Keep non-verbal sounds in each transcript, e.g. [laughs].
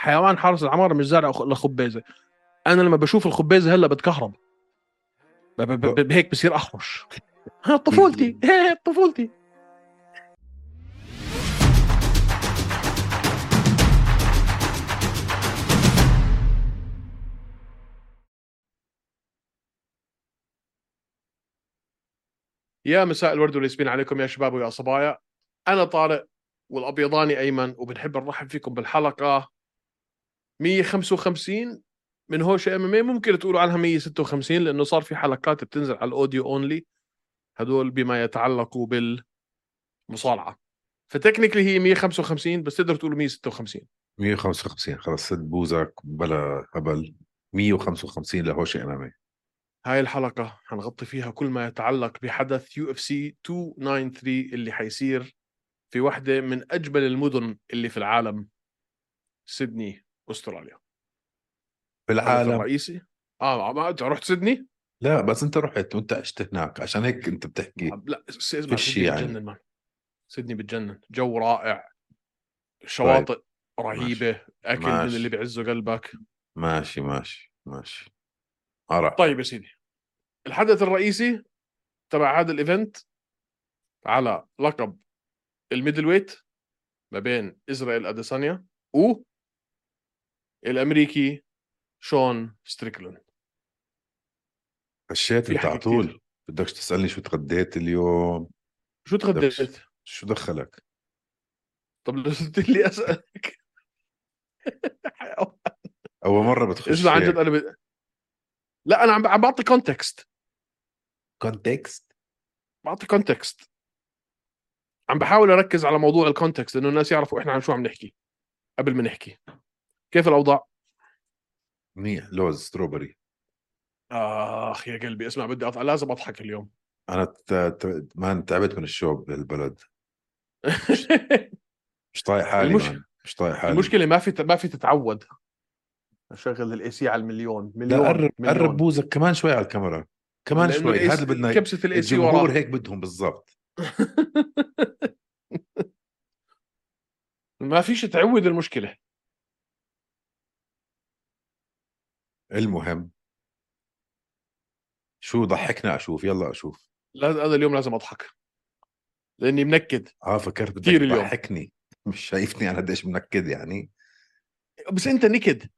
حيوان حارس العمارة مش زارع الا خبيزه أنا لما بشوف الخبيزه هلا بتكهرب. ب- ب- ب- ب- هيك بصير اخرش [laughs] ها طفولتي. طفولتي. يا مساء الورد والياسمين عليكم يا شباب ويا صبايا أنا طارق والأبيضاني أيمن وبنحب نرحب فيكم بالحلقة 155 من هوشة MMA ممكن تقولوا عنها 156 لأنه صار في حلقات بتنزل على ال audio only هدول بما يتعلق بالمصارعة. ف technically هي 155 بس تقدر تقولوا 156 155 خلص سد بوزك بلا هبل. 155 لهوشة MMA هاي الحلقة حنغطي فيها كل ما يتعلق بحدث UFC 293 اللي حيصير في واحدة من أجمل المدن اللي في العالم سيدني. أستراليا. في العالم الرئيسي آه ما انت رحت سيدني؟ لا بس أنت رحت وأنت عشت هناك عشان هيك أنت بتحكي. لا س- اسمع سيدني يعني. بتجنن مان سيدني بتجنن. جو رائع. شواطئ رهيبة. أكل من ماشي. اللي بيعزه قلبك. ماشي ماشي ماشي. أرى. طيب يا سيدي. الحدث الرئيسي تبع هذا ال event على لقب ال middleweight ما بين إسرائيل أديسانيا و الأمريكي شون ستريكلين خشيت أنت على طول. بدكش تسألني شو تغديت اليوم؟ شو تغديت؟ شو دخلك؟ طب لو قلت لي أسألك؟ [laughs] أول مرة بتخش اسمع عن جد أنا ب... لا أنا عم عم بعطي context context بعطي context عم بحاول أركز على موضوع ال context انه الناس يعرفوا إحنا عن شو عم نحكي قبل ما نحكي. كيف الأوضاع؟ منيح لوز strawberry آخ يا قلبي اسمع بدي أض... لازم أضحك اليوم. أنا ت... ت... ما تعبت من الشوب بالبلد. [laughs] مش طايق حالي المش- مان. مش طايق حالي. المشكلة ما في ما في تتعود. أشغل ال AC على المليون لا مليون قرب مليون. قرب بوزك كمان شوي على الكاميرا. كمان شوي ال AC هذا اللي بدنا كبسة ال AC الجمهور هيك بدهم بالضبط. [laughs] ما فيش تعود المشكلة. المهم شو ضحكنا أشوف؟ يلا أشوف. لا أنا اليوم لازم أضحك. لأني منكد. آه فكرت بدك كتير اليوم. تضحكني. [laughs] مش شايفني أنا قديش منكد يعني. بس أنت نكد.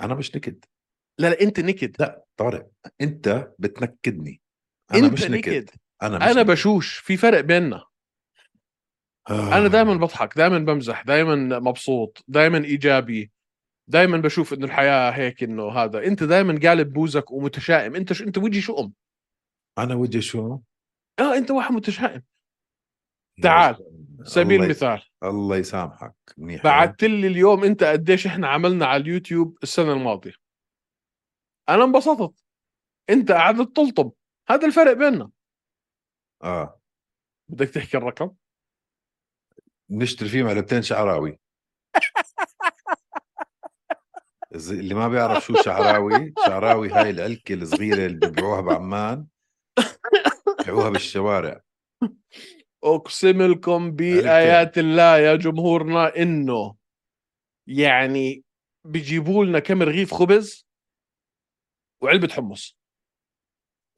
أنا مش نكد. لا لا أنت نكد. لا طارق أنت بتنكدني. أنا أنت مش نكد. نكد. أنا مش أنا نكد. بشوش. في فرق بيننا. آه. أنا دائما بضحك. دائما بمزح. دائما مبسوط. دائما إيجابي. دائما بشوف إنه الحياة هيك إنه هذا. أنت دائما قالب بوزك ومتشائم. أنت ش... أنت وجهي شؤم. أنا وجهي شو آه أنت واحد متشائم. تعال. سبيل الله, المثال الله يسامحك. منيح بعثت لي اليوم أنت قديش إحنا عملنا على اليوتيوب السنة الماضية؟ أنا انبسطت. أنت قعدت تلطم هذا الفرق بيننا. آه. بدك تحكي الرقم؟ نشتري فيه علبتين شعراوي. [laughs] اللي ما بيعرف شو شعراوي شعراوي هاي العلكة الصغيرة اللي بيبيعوها بعمان بيبيعوها بالشوارع. اقسم لكم بآيات الله يا جمهورنا إنه يعني بيجيبوا لنا كم رغيف خبز وعلبة حمص.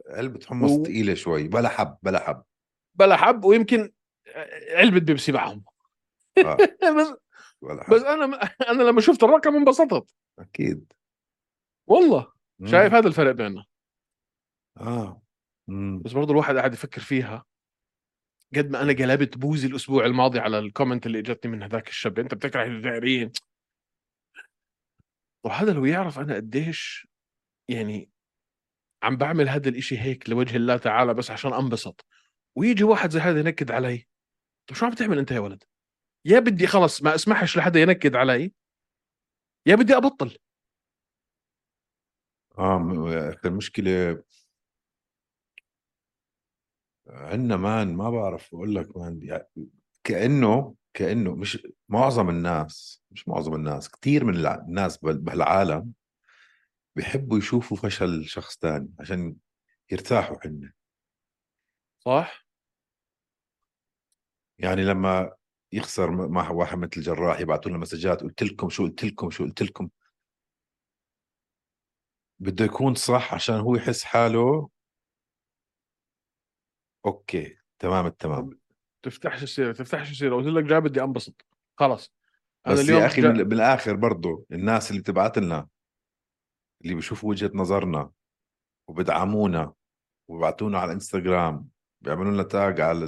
علبة حمص و- ثقيلة شوي بلا حب بلا حب. بلا حب ويمكن علبة بيبسي معهم. آه. [laughs] بس بلا حب بس أنا [laughs] أنا لما شفت الرقم انبسطت. أكيد. والله. مم. شايف هذا الفرق بيننا. آه. مم. بس برضه الواحد قاعد يفكر فيها. قد ما أنا قلبت بوزي الأسبوع الماضي على ال comment اللي إجتني من هذاك الشاب. أنت بتكره الجزائريين وهذا لو يعرف أنا قديش يعني عم بعمل هذا الإشي هيك لوجه الله تعالى بس عشان أنبسط. ويجي واحد زي هذا ينكد علي. طيب شو عم تعمل أنت يا ولد؟ يا بدي خلص ما اسمحش لحدا ينكد علي. يا بدي أبطل. أخي المشكلة عندنا مان ما بعرف أقول لك مان يعني كأنه كأنه مش معظم الناس مش معظم الناس كثير من الناس بهالعالم بيحبوا يشوفوا فشل شخص تاني عشان يرتاحوا هن صح؟ يعني لما يخسر مع واحد مثل الجراح يبعثوا لنا مسجات قلت لكم شو قلت لكم شو قلت لكم. بده يكون صح عشان هو يحس حاله. أوكي تمام التمام. تفتحش السيرة تفتحش السيرة. قلت لك جاي بدي أنبسط. خلص بس يا أخي جا... بالاخر برضه الناس اللي بتبعت لنا اللي بيشوفوا وجهة نظرنا وبدعمونا وبيبعتونا على الانستغرام بيعملوا لنا tag على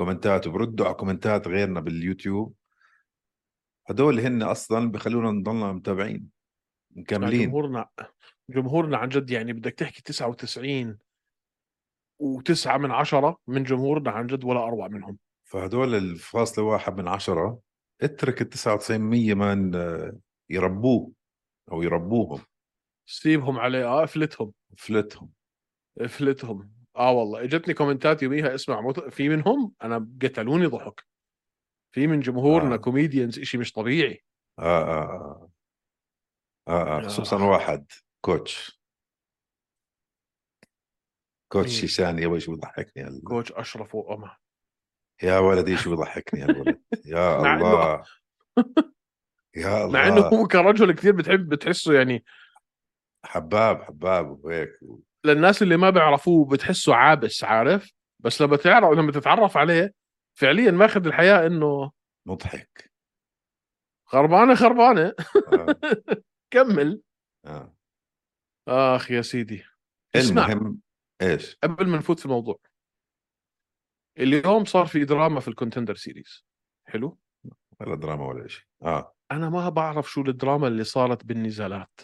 ال commentات وبردوا على commentات غيرنا باليوتيوب. هدول هن أصلا بخلونا نضلنا متابعين مكملين. جمهورنا جمهورنا عن جد يعني بدك تحكي 99 وتسعة من عشرة من جمهورنا عن جد ولا أروع منهم. فهدول الفاصلة واحد من عشرة اترك ال 99 100 من يربوه أو يربوهم. سيبهم عليه آه أفلتهم. أفلتهم. أفلتهم. آه والله إجتني commentات يوميها اسمع مت... في منهم أنا قتلوني ضحك. في من جمهورنا آه. comedians إشي مش طبيعي. آه آه آه آه, آه. خصوصا آه. واحد coach. coach هشام يا شو بضحكني هلا coach أشرف وأمه. يا ولدي شو بضحكني الولد يا الله. يا الله [laughs] مع إنه [laughs] هو كرجل كثير بتحب بتحسه يعني حباب حباب وهيك. للناس اللي ما بيعرفوه بتحسه عابس عارف؟ بس لما تعرف لما تتعرف عليه فعليا ماخذ الحياة إنه مضحك. خربانه خربانه آه. [laughs] كمل. آه. آخ يا سيدي. المهم إيش؟ قبل ما نفوت في الموضوع. اليوم صار في دراما في ال Contender Series. حلو؟ ولا دراما ولا شيء آه. أنا ما بعرف شو الدراما اللي صارت بالنزالات.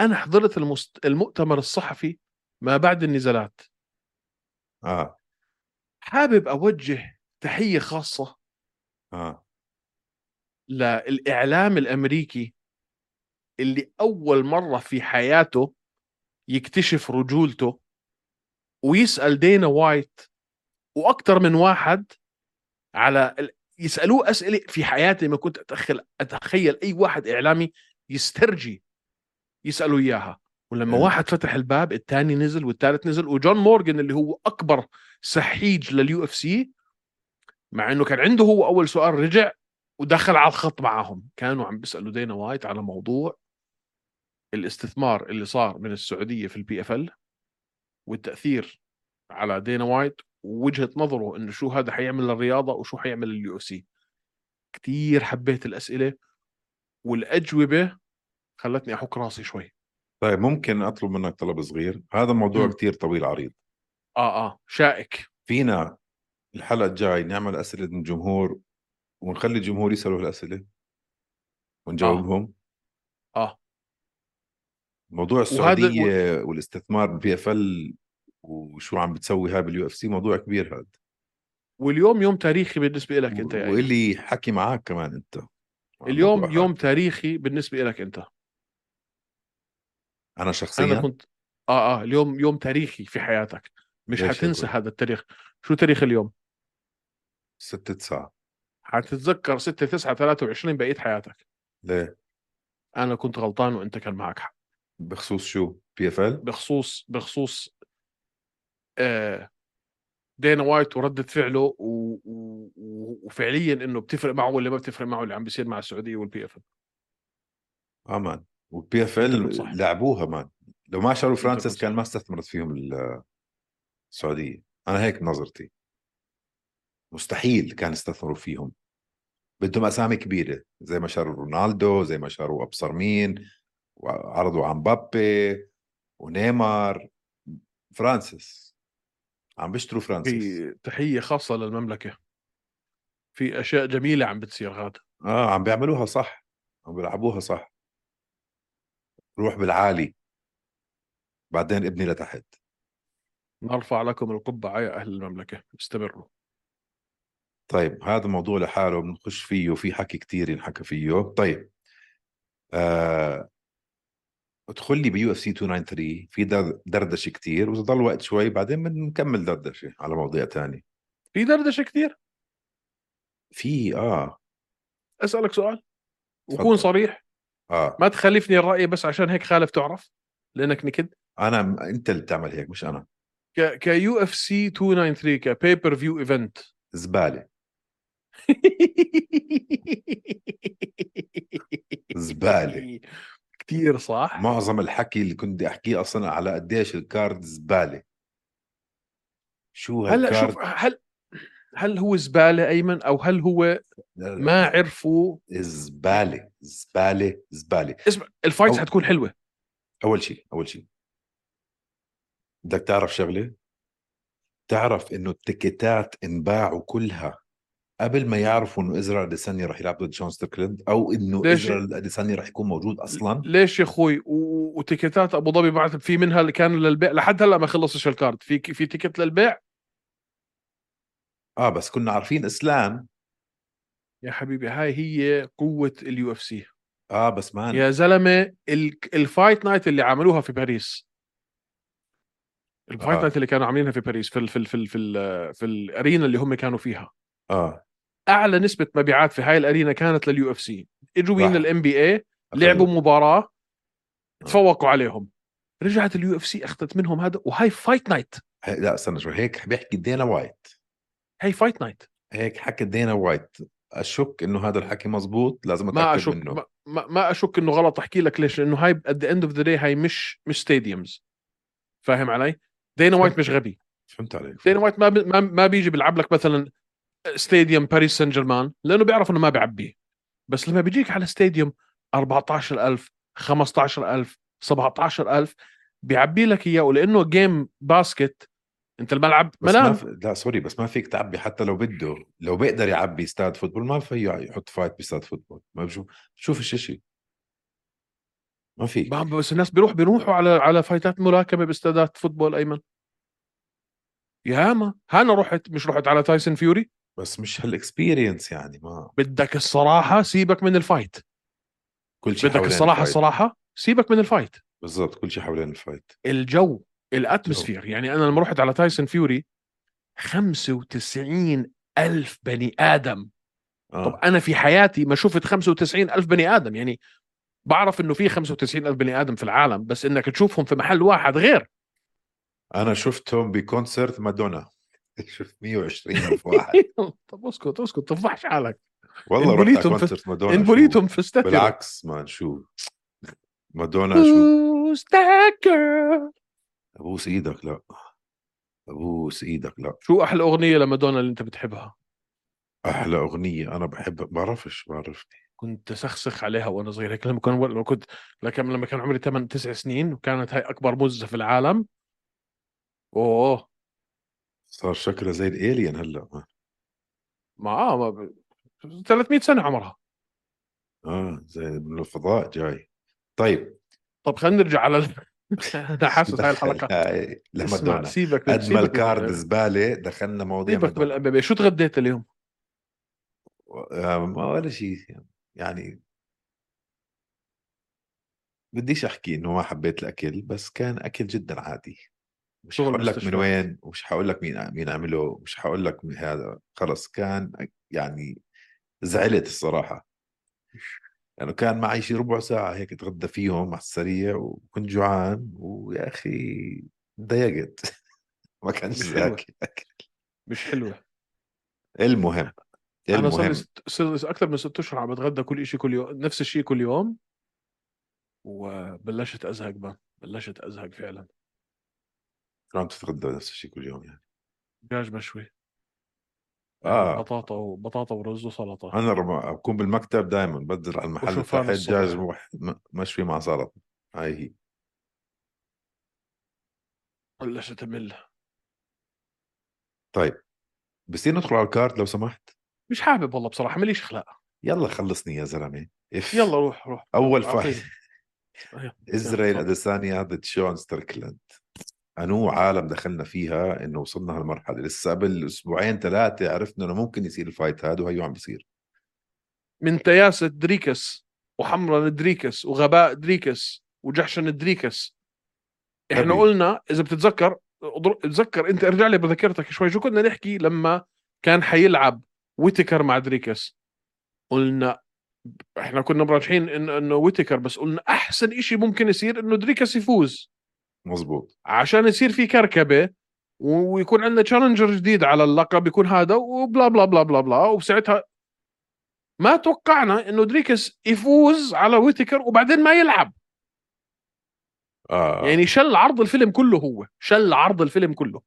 أنا حضرت المست... المؤتمر الصحفي ما بعد النزالات. آه. حابب أوجه تحية خاصة آه. للإعلام الأمريكي اللي أول مرة في حياته يكتشف رجولته ويسأل دينا وايت وأكثر من واحد على يسألوه أسئلة في حياتي ما كنت اتخيل أتخيل أي واحد إعلامي يسترجي يسألوا إياها. ولما واحد فتح الباب الثاني نزل والثالث نزل وجون مورجن اللي هو أكبر سحيج لل UFC مع إنه كان عنده هو أول سؤال رجع ودخل على الخط معهم كانوا عم بيسألوا Dana White على موضوع الاستثمار اللي صار من السعودية في ال PFL والتأثير على Dana White ووجهة نظره إنه شو هذا حيعمل للرياضة وشو حيعمل لل UFC كثير حبيت الأسئلة والأجوبة خلتني أحك راسي شوي. طيب ممكن أطلب منك طلب صغير؟ هذا موضوع كثير طويل عريض. آه آه شائك. فينا الحلقة الجاي نعمل أسئلة من الجمهور ونخلي الجمهور يسألوا الاسئله ونجاوبهم؟ آه, آه. موضوع السعودية وهذا... والاستثمار بال PFL وشو عم بتسوي هاي بال UFC موضوع كبير هذا واليوم يوم تاريخي بالنسبة لك أنت يعني. واللي حكي معك كمان أنت. اليوم يوم تاريخي بالنسبة لك أنت. أنا شخصيا؟ أنا كنت آه آه اليوم يوم تاريخي في حياتك. مش حتنسى هذا التاريخ. شو تاريخ اليوم؟ 6 9 حتتذكر 6 9 23 بقية حياتك. ليه؟ أنا كنت غلطان وأنت كان معك حق. بخصوص شو؟ PFL بخصوص بخصوص آه Dana White وردة فعله و... و... وفعليا إنه بتفرق معه ولا ما بتفرق معه اللي عم بيصير مع السعودية وال PFL آه man وال PFL لعبوها man لو ما شاروا فرانسيس كان ما استثمرت فيهم السعودية. أنا هيك نظرتي. مستحيل كان يستثمروا فيهم. بدهم أسامي كبيرة زي ما شاروا رونالدو زي ما شاروا أبصر مين وعرضوا على امبابي ونيمار. فرانسيس. عم بيشتروا فرانسيس. في تحية خاصة للمملكة. في أشياء جميلة عم بتصير غاد آه عم بيعملوها صح. عم بيلعبوها صح. روح بالعالي. بعدين ابني لتحت. نرفع لكم القبعة يا أهل المملكة استمروا. طيب هذا موضوع لحاله بنخش فيه وفي حكي كتير ينحكى فيه. طيب آه ادخل لي بيو إف سي 293 في دردشة كثير وتضل وقت شوي بعدين بنكمل دردشة على مواضيع تانية. في دردشة كثير في آه. أسألك سؤال وكون صريح. آه. ما تخلفني الرأي بس عشان هيك خالف تعرف؟ لأنك نكد؟ أنا أنت اللي بتعمل هيك مش أنا. ك ك UFC 293 ك pay-per-view event زبالة. [laughs] زبالة. كتير صح؟ معظم الحكي اللي كنت بدي أحكيه أصلا على قديش ال card زبالة. شو هلأ شوف هل هل هو زبالة أيمن؟ أو هل هو ما عرفوا؟ زباله زبالة زبالة. اسمع ال fights أو- حتكون حلوة. أول شيء أول شيء بدك تعرف شغلة؟ تعرف إنه ال ticketات انباعوا كلها قبل ما يعرفوا إنه ازرائيل أديسانيا رح يلعب ضد شون ستريكلاند أو إنه ليش؟ ازرائيل أديسانيا رح يكون موجود أصلا. ليش يا أخوي؟ و- و ticketات أبو ظبي بعد في منها اللي كان للبيع لحد هلأ ما خلصش ال card في في ticket للبيع؟ آه بس كنا عارفين إسلام يا حبيبي هاي هي قوة ال UFC آه بس man يا زلمة ال- ال fight night اللي عملوها في باريس. ال fight آه. night اللي كانوا عاملينها في باريس في ال في ال في ال في, ال في ال arena اللي هم كانوا فيها. آه. أعلى نسبة مبيعات في هاي ال arena كانت لل UFC إجوا. من ال NBA لعبوا مباراة تفوقوا عليهم. رجعت ال UFC أخذت منهم هذا وهاي fight night لا استنى شوي هيك بيحكي دينا وايت. هي fight night هيك حكى دينا وايت. أشك إنه هذا الحكي مزبوط لازم أتأكد ما أشك منه. ما, ما- ما أشك إنه غلط أحكي لك ليش لأنه هاي at the end of the day هاي مش مش stadiums فاهم علي؟ دينا وايت مش غبي. فهمت عليك. دينا وايت ما ما, ما بيجي بيلعب لك مثلا stadium باريس سان جيرمان لأنه بيعرف إنه ما بيعبيه بس لما بيجيك على stadium 14000 15000 17000 بيعبي لك إياه ولأنه game basket انت الملعب بس ما في... لا سوري بس ما فيك تعبي حتى لو بده لو بيقدر يعبي استاد فوتبول ما في يحط فايت باستاد football. ما بشوف شوف الشيء. ما في. بس الناس بيروح بيروحوا على على fight ات ملاكمه باستادات football أيمن. ياما أنا رحت مش رحت على تايسون فيوري؟ بس مش هال experience يعني ما. بدك الصراحة سيبك من ال fight. كل شيء بدك الصراحه ال fight. سيبك سيبك من ال fight. بالضبط كل شيء حوالين ال fight. الجو ال atmosphere. يعني أنا لما رحت على تايسون فيوري 95 ألف بني آدم. آه. طب أنا في حياتي ما شفت 95 ألف بني آدم. يعني بعرف إنه في 95 ألف بني آدم في العالم بس إنك تشوفهم في محل واحد غير. أنا شفتهم ب concert مادونا. [laughs] شفت 120 ألف [laughs] واحد. طب اسكت اسكت تفضحش حالك. والله رحت انبوليتهم كونسرت مادونا إن شو- بوليتهم في استتر بالعكس مان شو مادونا شو girl? أبوس إيدك لا. أبوس إيدك لا. شو أحلى أغنية لمادونا اللي أنت بتحبها؟ أحلى أغنية أنا بحب بعرفش بعرفني كنت سخسخ عليها وأنا صغير هيك لما كان لما كنت لكن لما كان عمري 8 9 سنين وكانت هاي أكبر مزة في العالم. أوه. صار شكلها زي الالين هلأ. ما آه ما ب... 300 سنة عمرها. آه زي من الفضاء جاي. طيب. طب خلينا نرجع على. [laughs] أنا حاسس هاي الحلقة. هاي اسمع سيبك قد سيبك ما من- الكارد زبالة دخلنا مواضيع سيبك. بالامبابي شو تغديت اليوم؟ ما ولا شيء يعني بديش أحكي إنه ما حبيت الأكل بس كان أكل جدا عادي. مش حقول لك من. وين ومش حقول لك مين مين عمله مش حقول لك هذا. خلص كان يعني زعلت الصراحة. لأنه كان معي شي ربع ساعة هيك أتغدى فيهم على السريع وكنت جوعان ويا أخي تضايقت. [laughs] ما كانش حلوة. ذاكي اكل مش حلوة. المهم أنا صار لي المهم ست... صار لي أكثر من ست أشهر عم بتغدى كل شيء كل يوم نفس الشيء كل يوم. وبلشت أزهق بقى بلشت أزهق فعلا. شو عم تتغدى نفس الشيء كل يوم يعني. دجاج مشوي آه. بطاطا وبطاطا ورز وسلطة أنا لما أكون بالمكتب دائما بدل على المحل وشوفان تحت الصبح. دجاج مشوي مع سلطة هاي هي بلشت امل طيب بصير ندخل على الكارت لو سمحت مش حابب والله بصراحة ماليش أخلاق يلا خلصني يا زلمة if يلا روح روح أول. فايت. [laughs] إسرائيل يلا. أديسانيا ضد شون ستريكلاند انو عالم دخلنا فيها إنه وصلنا هالمرحلة. لسه قبل أسبوعين ثلاثة عرفنا إنه ممكن يصير ال fight هذا وهيو عم بيصير. من تياسة دريكس وحمرا دريكس وغباء دريكس وجحشن دريكس. إحنا غبي. قلنا إذا بتتذكر تذكر أنت ارجع لي بذاكرتك شوي. شو كنا نحكي لما كان حيلعب ويتكر مع دريكس؟ قلنا إحنا كنا مرجحين إنه ويتكر بس قلنا أحسن إشي ممكن يصير إنه دريكس يفوز. مزبوط عشان يصير في كركبة ويكون عندنا challenger جديد على اللقب يكون هذا وبلا بلا بلا بلا بلا. وبساعتها ما توقعنا إنه دريكس يفوز على ويتكر وبعدين ما يلعب. آه. يعني شل عرض الفيلم كله هو. شل عرض الفيلم كله.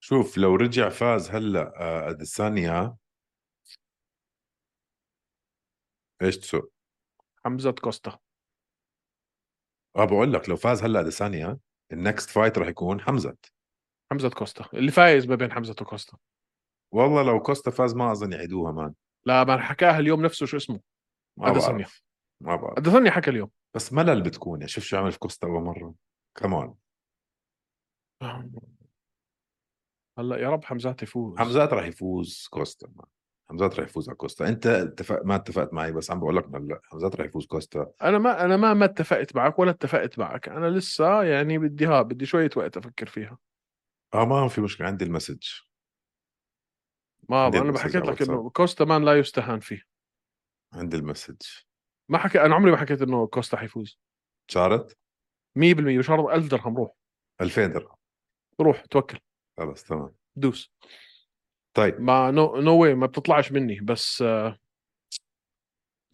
شوف لو رجع فاز هلا آه، أديسانيا. إيش تسوق؟ حمزة كوستا. آه بقول لك لو فاز هلا أديسانيا ال next fight رح يكون حمزة. حمزة كوستا. اللي فايز ما بين حمزة وكوستا. والله لو كوستا فاز ما أظن يعيدوها man. لا ما حكاها اليوم نفسه شو اسمه. ما. بعرف. ما بعرف. اديسانيا حكى اليوم. بس ملل بتكون. يعني شوف شو عمل في كوستا أول مرة. كمان هلا يا رب حمزات يفوز. حمزات رح يفوز كوستا man. حمزات رح يفوز على كوستا أنت اتفق ما اتفقت معي بس عم بقول لك لا حمزات رح يفوز كوستا أنا ما أنا ما ما اتفقت معك ولا اتفقت معك. أنا لسه يعني بدي ها بدي شوية وقت أفكر فيها. آه ما في مشكلة عندي المسج. ما عندي أنا بحكيت على لك إنه. كوستا man لا يستهان فيه. عندي ال message. ما حكي أنا عمري ما حكيت إنه كوستا حيفوز. شارت 100% بشرط 1000 درهم. روح. 2000 درهم. روح توكل. خلص تمام. دوس. طيب. ما no no way ما بتطلعش مني. بس آه،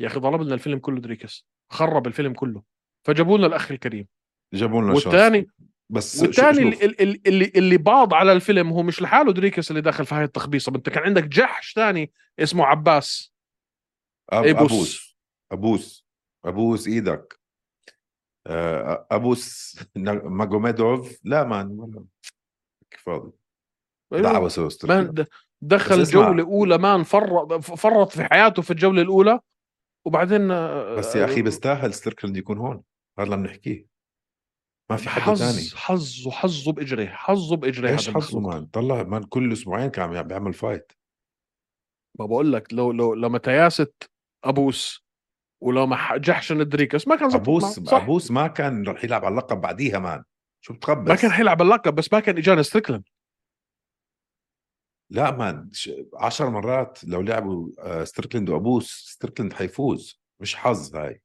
يا أخي ضرب لنا الفيلم كله دريكس. خرب الفيلم كله. فجابوا لنا الأخ الكريم. جابوا لنا والثاني بس والثاني اللي. اللي, اللي باض على الفيلم هو مش لحاله دريكس اللي داخل في هاي التخبيصة. انت كان عندك جحش ثاني اسمه عباس. أب- إيبوس. أبوس. أبوس. أبوس إيدك. آه، أبوس ماجوميدوف. لا مان ولا فاضي أيوة. دعوة ما. د- دخل. جوله اولى مان فرط فرط في حياته في الجولة الأولى وبعدين آه، بس يا أخي بيستاهل ستريكلاند يكون هون. هذا اللي بنحكيه ما في حد حظ ثاني حظه حظه باجريه حظه باجريه إيش حظه. مان؟ طلع مان كل أسبوعين كان عم بيعمل فايت ما بقول لك لو لو لما تياست أبوس ولو ما جحشن دريكس ما كان زبط ابوس معه. صح. أبوس ما كان رح يلعب على اللقب بعديها man. شو بتخبص؟ ما كان حيلعب اللقب بس ما كان اجانا ستريكلاند لا ش- عشر مرات لو لعبوا آه، ستريكلند وأبوس ستريكلند حيفوز مش حظ هاي.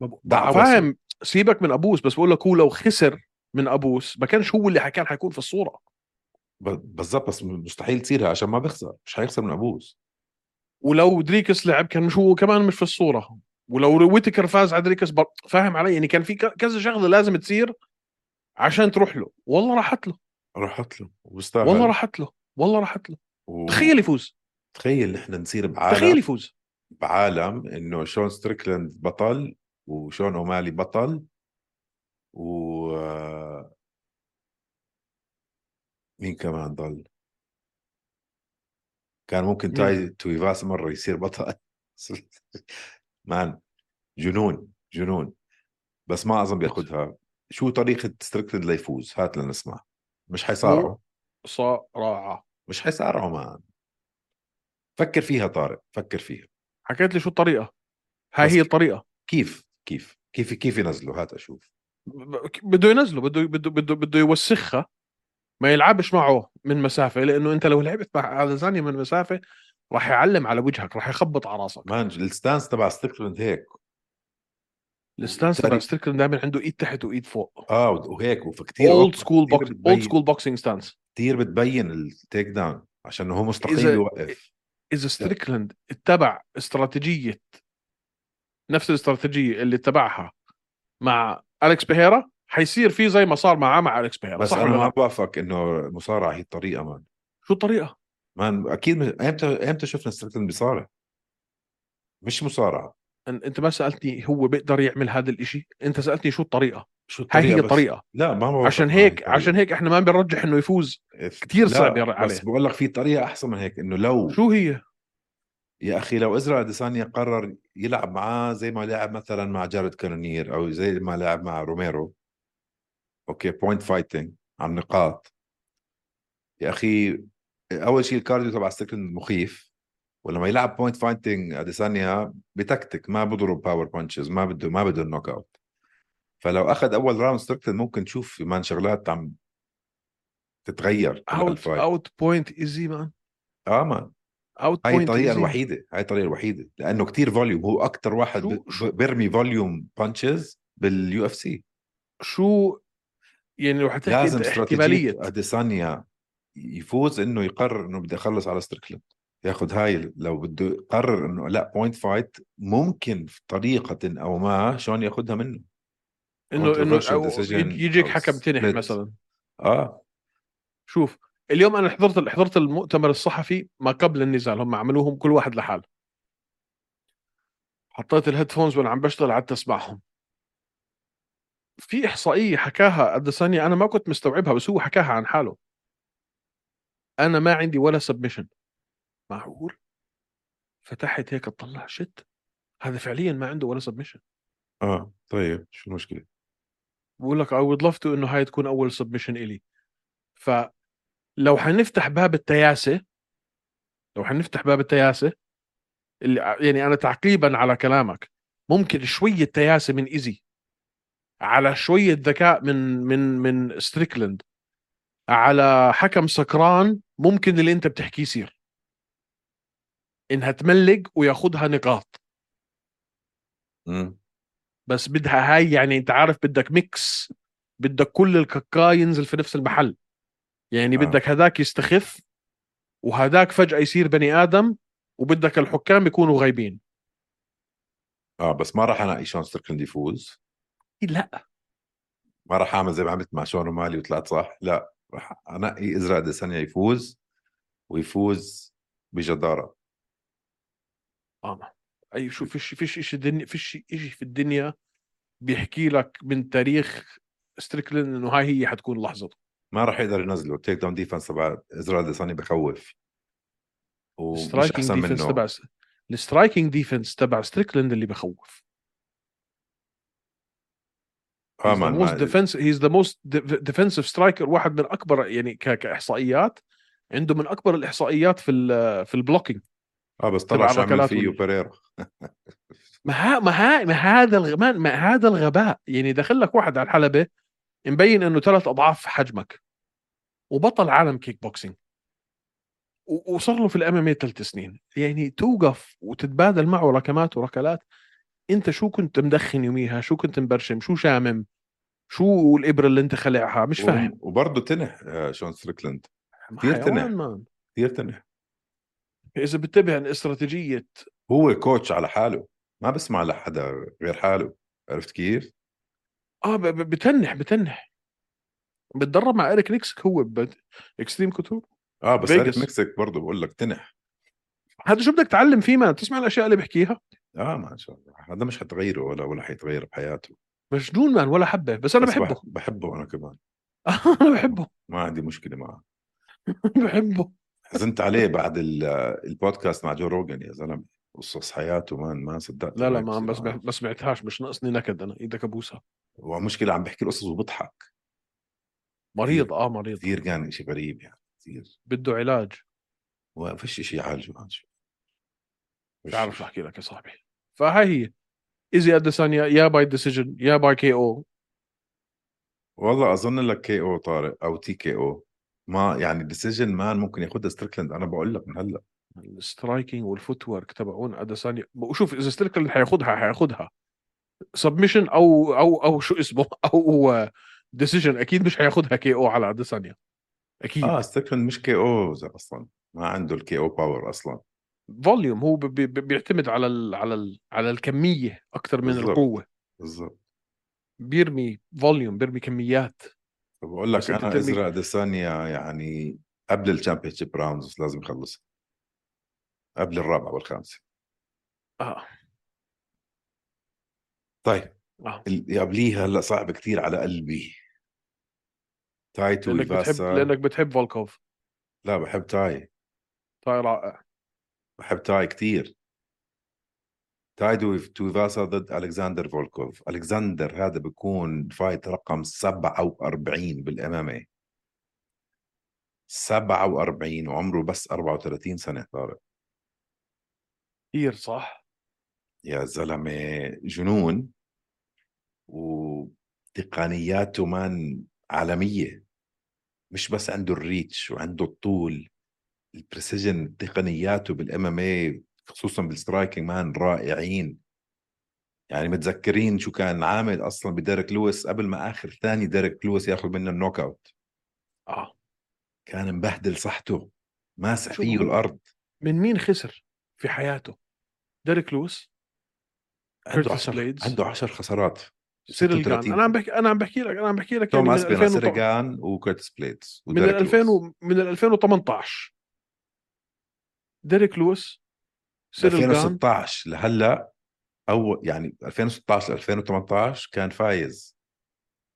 ما فاهم سيبك من أبوس بس بقول لك هو لو خسر من أبوس ما كانش هو اللي كان حيكون في الصورة. ب- بالضبط بس مستحيل تصيرها عشان ما بيخسر مش حيخسر من أبوس. ولو دريكس لعب كان مش هو كمان مش في الصورة. ولو ويتكر فاز على دريكس بر... فاهم علي؟ يعني كان في كذا شغلة لازم تصير عشان تروح له. والله راحت له. راحت له والله راحت له. والله راحت له و... تخيل يفوز. تخيل نحن نصير بعالم. تخيل يفوز. بعالم إنه شون ستريكلاند بطل وشون أومالي بطل و مين كمان ضل؟ كان ممكن؟ تاي تويفاس مرة يصير بطل. [laughs] مان جنون جنون. بس ما أظن بياخذها. شو طريقة ستريكلاند ليفوز؟ هات لنسمع مش حيصارعوا. صراعة. مش حيصارعوا مان فكر فيها طارق فكر فيها. حكيت لي شو الطريقة؟ هاي هي الطريقة. كيف كيف كيف كيف ينزلوا؟ هات أشوف. بده ينزله بده بده بده بده يوسخها ما يلعبش معه من مسافة لأنه أنت لو لعبت مع اديسانيا من مسافة راح يعلم على وجهك راح يخبط على راسك. man ال stance تبع ستريكلاند هيك. ال stance. تبع ستريكلاند دائما عنده إيد تحت وإيد فوق. آه وهيك وكثير old school box old school boxing stance كثير بتبين ال takedown عشان هو مستحيل إذا- يوقف. إذا ستريكلاند اتبع استراتيجية نفس الاستراتيجية اللي اتبعها مع الكس بيريرا حيصير في زي ما صار معاه مع الكس بيريرا بس صح أنا ما؟ بوافق إنه المصارعه هي الطريقة man. شو الطريقة؟ man أكيد إمتى إمتى شفنا ستريكلاند بيصارع. مش مصارعة. أنت ما سألتني هو بيقدر يعمل هذا الإشي أنت سألتني شو الطريقة. شو هاي هي الطريقة لا ما بوافق عشان هيك الطريقة. عشان هيك إحنا ما بنرجح إنه يفوز. كتير لا، صعب عليه. بس بقول لك في طريقة أحسن من هيك إنه لو شو هي؟ يا أخي لو ازرائيل اديسانيا قرر يلعب معاه زي ما لعب مثلا مع جارد كانونير أو زي ما لعب مع روميرو. okay point fighting على النقاط. يا أخي أول شيء ال cardio تبع ستريكلند مخيف. ولما يلعب point fighting اديسانيا بتكتك ما بضرب power punches ما بده ما بده ال knockout فلو اخذ أول round ستريكلاند ممكن تشوف man شغلات عم تتغير out out point ايزي man آه man out هاي point الطريقة الوحيدة هاي الطريقة الوحيدة لأنه كتير volume هو أكتر واحد شو- بيرمي volume punches بال UFC شو يعني لو حتحكي لازم احتمالية. أديسانيا يفوز إنه يقرر إنه بدي أخلص على ستريكلاند ياخذ هاي لو بده يقرر إنه لا point fight ممكن في طريقة أو ما شلون ياخذها منه. إنه إنه يجيك حكم تنح. مثلا. آه. شوف اليوم أنا حضرت حضرت المؤتمر الصحفي ما قبل النزال هم عملوهم كل واحد لحاله. حطيت ال headphones وأنا عم بشتغل قعدت اسمعهم في إحصائية حكاها اديسانيا أنا ما كنت مستوعبها بس هو حكاها عن حاله. أنا ما عندي ولا submission معقول؟ فتحت هيك اطلع shit هذا فعليا ما عنده ولا سبمشن آه طيب شو المشكلة؟ بقول لك I would love to إنه هاي تكون أول submission إلي. فلو حنفتح باب التياسة لو حنفتح باب التياسة اللي يعني أنا تعقيبا على كلامك ممكن شوية تياسة من ايزي على شوية ذكاء من من من ستريكلند على حكم سكران ممكن اللي أنت بتحكيه يصير. إنها تملق وياخذها نقاط. بس بدها هاي يعني انت عارف بدك mix بدك كل الكاكا ينزل في نفس المحل. يعني آه. بدك هذاك يستخف وهذاك فجأة يصير بني آدم وبدك الحكام يكونوا غايبين. آه بس ما راح انقي شون ستريكلاند يفوز لا. ما راح أعمل زي ما عملت مع شون اومالي وطلعت صح. لا راح انقي ازرائيل اديسانيا يفوز ويفوز بجدارة. آه. أي شوف فيش فيش شيء دنيا فيش شيء في الدنيا بيحكي لك من تاريخ ستريكلاند إنه هاي هي حتكون لحظته ما راح يقدر ينزله. ال takedown defense تبع ازرائيل اديسانيا بخوف. ومش أحسن defense منه. تبع ال striking defense تبع ستريكلاند اللي بخوف. آه man defensive he's the most de- defensive striker واحد من أكبر يعني كإحصائيات. عنده من أكبر الإحصائيات في ال في ال blocking آه بس طلع شو عمل فيه بيريرا [laughs] ما ها ما, ها ما هذا الغ- ما, هذا الغباء. يعني دخل لك واحد على الحلبة مبين إنه ثلاث أضعاف حجمك وبطل عالم كيك بوكسينج. وصار له في ال MM ثلاث سنين. يعني توقف وتتبادل معه ركمات وركلات. أنت شو كنت مدخن يوميها؟ شو كنت مبرشم؟ شو شامم؟ شو الإبرة اللي أنت خلعها؟ مش فاهم. وبرضه تنح آه، شون ستريكلاند. كثير تنح. كثير تنح. إذا بتتبع استراتيجية هو coach على حاله ما بسمع لحدا غير حاله عرفت كيف؟ آه بتنح بتنح. بتدرب مع اريك نيكسيك هو اكستريم كوتور آه بس. اريك نيكسيك برضه بقول لك تنح. هذا شو بدك تعلم فيه؟ ما تسمع الأشياء اللي بحكيها؟ آه ما شاء الله. هذا مش حتغيره ولا ولا حيتغير بحياته. مجنون مان ولا حبة. بس أنا بس بحبه. بح- بحبه أنا كمان. [laughs] أنا بحبه. ما عندي مشكلة معه. [laughs] بحبه. حزنت عليه بعد ال- البودكاست مع جو روجن يا زلمة. قصص حياته ما ما صدقت لا لا ما بس معه. ما سمعتهاش مش ناقصني نكد أنا إيدك ابوسها ومشكلة عم بحكي القصص وبضحك. مريض آه مريض. كثير كان شيء غريب يعني كثير بده علاج. وما فيش شيء يعالجه هذا شو مش عارف شو أحكي لك يا صاحبي. فهاي هي. ايزي اديسانيا يا by decision يا by KO. والله أظن لك KO طارق أو TKO. ما يعني decision man ممكن ياخذها ستريكلاند أنا بقول لك من هلأ. ال striking وال footwork تبعون اديسانيا وشوف إذا ستريكلاند حياخدها حياخدها. submission أو أو أو شو اسمه؟ [laughs] أو decision أكيد مش حياخدها KO على اديسانيا أكيد. آه ستريكلاند مش KO أصلا. ما عنده ال KO power أصلا. volume هو بي- بي- بيعتمد على ال على ال على الكمية أكثر من بالضبط. القوة. بالضبط. بيرمي volume بيرمي كميات. بقول لك أنا إسرائيل أديسانيا يعني قبل ال championship rounds لازم يخلص. قبل الرابعه والخامسه آه. طيب. آه. اللي قبليها هلأ صعب كثير على قلبي. تاي لأنك بتحب لأنك بتحب فولكوف. لا بحب تاي. طيب رائع. بحب تاي كثير تاي دو- تويفاسا ضد ألكسندر فولكوف. ألكسندر هذا بيكون fight رقم 47 بال MMA 47 وعمره بس 34 سنة طارق. كثير صح؟ يا زلمة جنون وتقنياته man عالمية. مش بس عنده ال reach وعنده الطول ال precision تقنياته بال MMA خصوصا بال striking man رائعين. يعني متذكرين شو كان عامل أصلا بديريك لويس قبل ما آخر ثاني ديريك لويس ياخذ منه ال knockout. آه. كان مبهدل صحته ماسح فيه؟ الأرض. من مين خسر في حياته؟ ديريك لويس؟ عنده كيرتس 10 بليدز. عنده 10 خسارات. سيريل جان 36. أنا عم بحكي أنا عم بحكي لك أنا عم بحكي لك توم يعني من اسبينا 2000 سيريجان وكرتس بليدز من ال وديريك 2000 لويس. و... من ال 2018 ديريك لويس سيريل جان 2016 لهلأ أول يعني 2016 ل 2018 كان فايز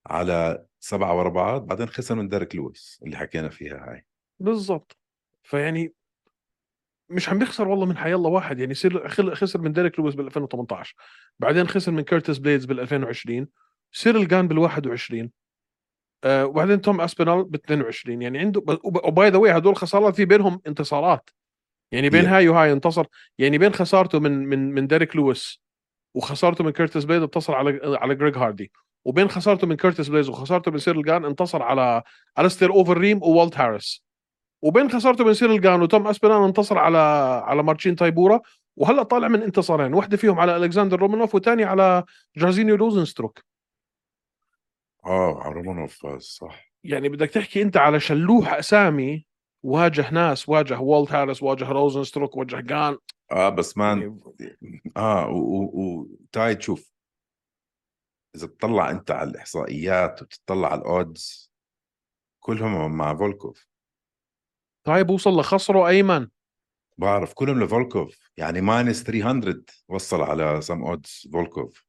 على سبعة ورا بعض بعدين خسر من ديريك لويس اللي حكينا فيها هاي. بالضبط. فيعني مش عم بيخسر والله من حيالله واحد يعني سير خل- خسر من ديريك لويس بال 2018 بعدين خسر من كيرتس بليدز بال 2020 سيريل جان بال 21 آه وبعدين توم أسبينال ب 22 يعني عنده و by the way هدول خسارات في بينهم انتصارات. يعني بين Yeah. هاي وهاي انتصر يعني بين خسارته من من من ديريك لويس وخسارته من كيرتس بليدز انتصر على على جريج هاردي وبين خسارته من كيرتس بليز وخسارته من سيرل جان انتصر على الستير اوفر ريم وولت هاريس وبين خسارته من سيرل جان وتوم اسبينال انتصر على على مارتشين تايبورا وهلأ طالع من انتصارين واحدة فيهم على ألكسندر رومانوف والثاني على جارزينيو روزنستروك آه على رومانوف فاز صح يعني بدك تحكي أنت على شلوح أسامي واجه ناس واجه والت هاريس واجه روزنستروك واجه جان. آه بس man يعني آه وتاي تشوف إذا تطلع أنت على الإحصائيات وتطلع على ال odds كلهم مع فولكوف. طيب وصل لخسره أيمن. بعرف كلهم لفولكوف. يعني minus 300 وصل على some odds فولكوف.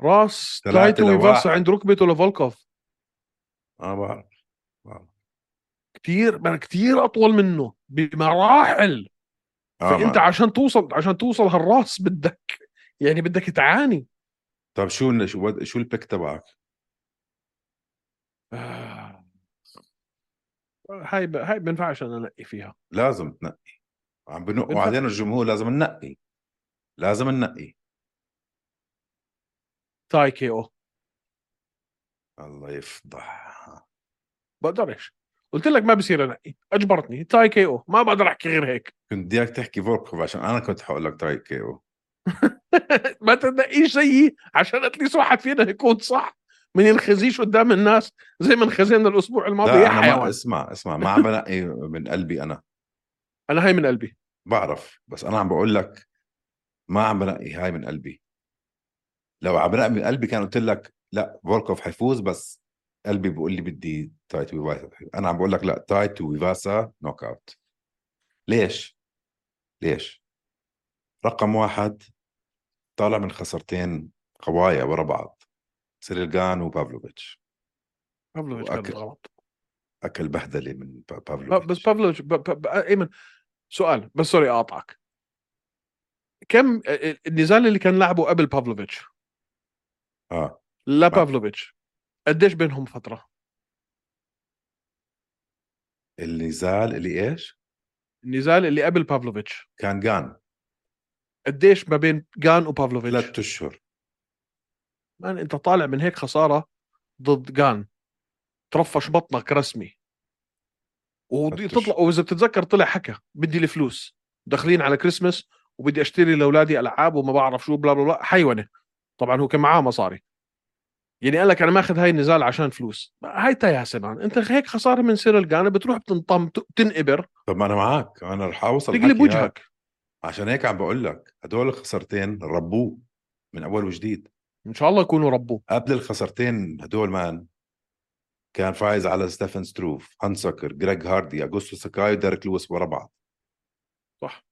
راس تايتو لواحد. عند ركبته لفولكوف. آه بعرف بعرف. كثير كثير أطول منه بمراحل. آه فأنت. عشان توصل عشان توصل هالراس بدك يعني بدك تعاني. طيب شو شو شو ال pick تبعك؟ آه. هاي ب... هاي بينفعش أنا انقي فيها. لازم تنقي. عم بنق وبعدين الجمهور لازم ننقي. لازم ننقي. تاي KO. الله يفضح. بقدرش. قلت لك ما بصير انقي أجبرتني. تاي KO. ما بقدر أحكي غير هيك. [laughs] كنت بدي أياك تحكي فولكوف عشان أنا كنت حقول لك تاي KO. ما تنقيش زيي عشان at least واحد فينا يكون صح. ما ينخزيش قدام الناس. زي ما انخزينا الأسبوع الماضي لا يا أنا ما حيوان. اسمع اسمع. ما عم بنقي من قلبي أنا. أنا هاي من قلبي. بعرف. بس أنا عم بقول لك ما عم بنقي هاي من قلبي. لو عم بنقي من قلبي كان قلت لك لا فولكوف حيفوز بس قلبي بقول لي بدي تاي تويفاسا. أنا عم بقول لك لا تاي تويفاسا knockout ليش؟ ليش؟ رقم واحد طالع من خسرتين قوايا ورا بعض سيريل جان وبافلوفيتش. بافلوفيتش. كانت غلط أكل بهدلة من بافلوفيتش بس بافلوفيتش. ب- ب- ب- ايمن سؤال بس sorry أقاطعك. كم النزال اللي كان لعبه قبل بافلوفيتش؟ آه. لا بافلوفيتش. قديش بينهم فترة؟ النزال اللي إيش؟ النزال اللي قبل بافلوفيتش. كان جان. قديش ما بين جان وبافلوفيتش؟ ثلاث أشهر. مان أنت طالع من هيك خسارة ضد جان. ترفش بطنك رسمي. ودي فتش. تطلع وإذا بتتذكر طلع حكى بدي الفلوس. داخلين على كريسمس وبدي أشتري لأولادي ألعاب وما بعرف شو بلا بلا بلا حيونة. طبعا هو كان معاه مصاري. يعني قال لك أنا ماخذ هاي النزال عشان فلوس. هاي تياسه man أنت هيك خسارة من سيرل جان بتروح بتنطم بتنقبر طب ما أنا معك أنا رح أوصل تقلب. وجهك. عشان هيك عم بقول لك هدول الخسرتين ربوه من أول وجديد. إن شاء الله يكونوا ربوه. قبل الخسرتين هدول man كان فايز على ستيفن ستروف هانسكر جريج هاردي اغوستو ساكاي وديريك لويس ورا بعض. صح.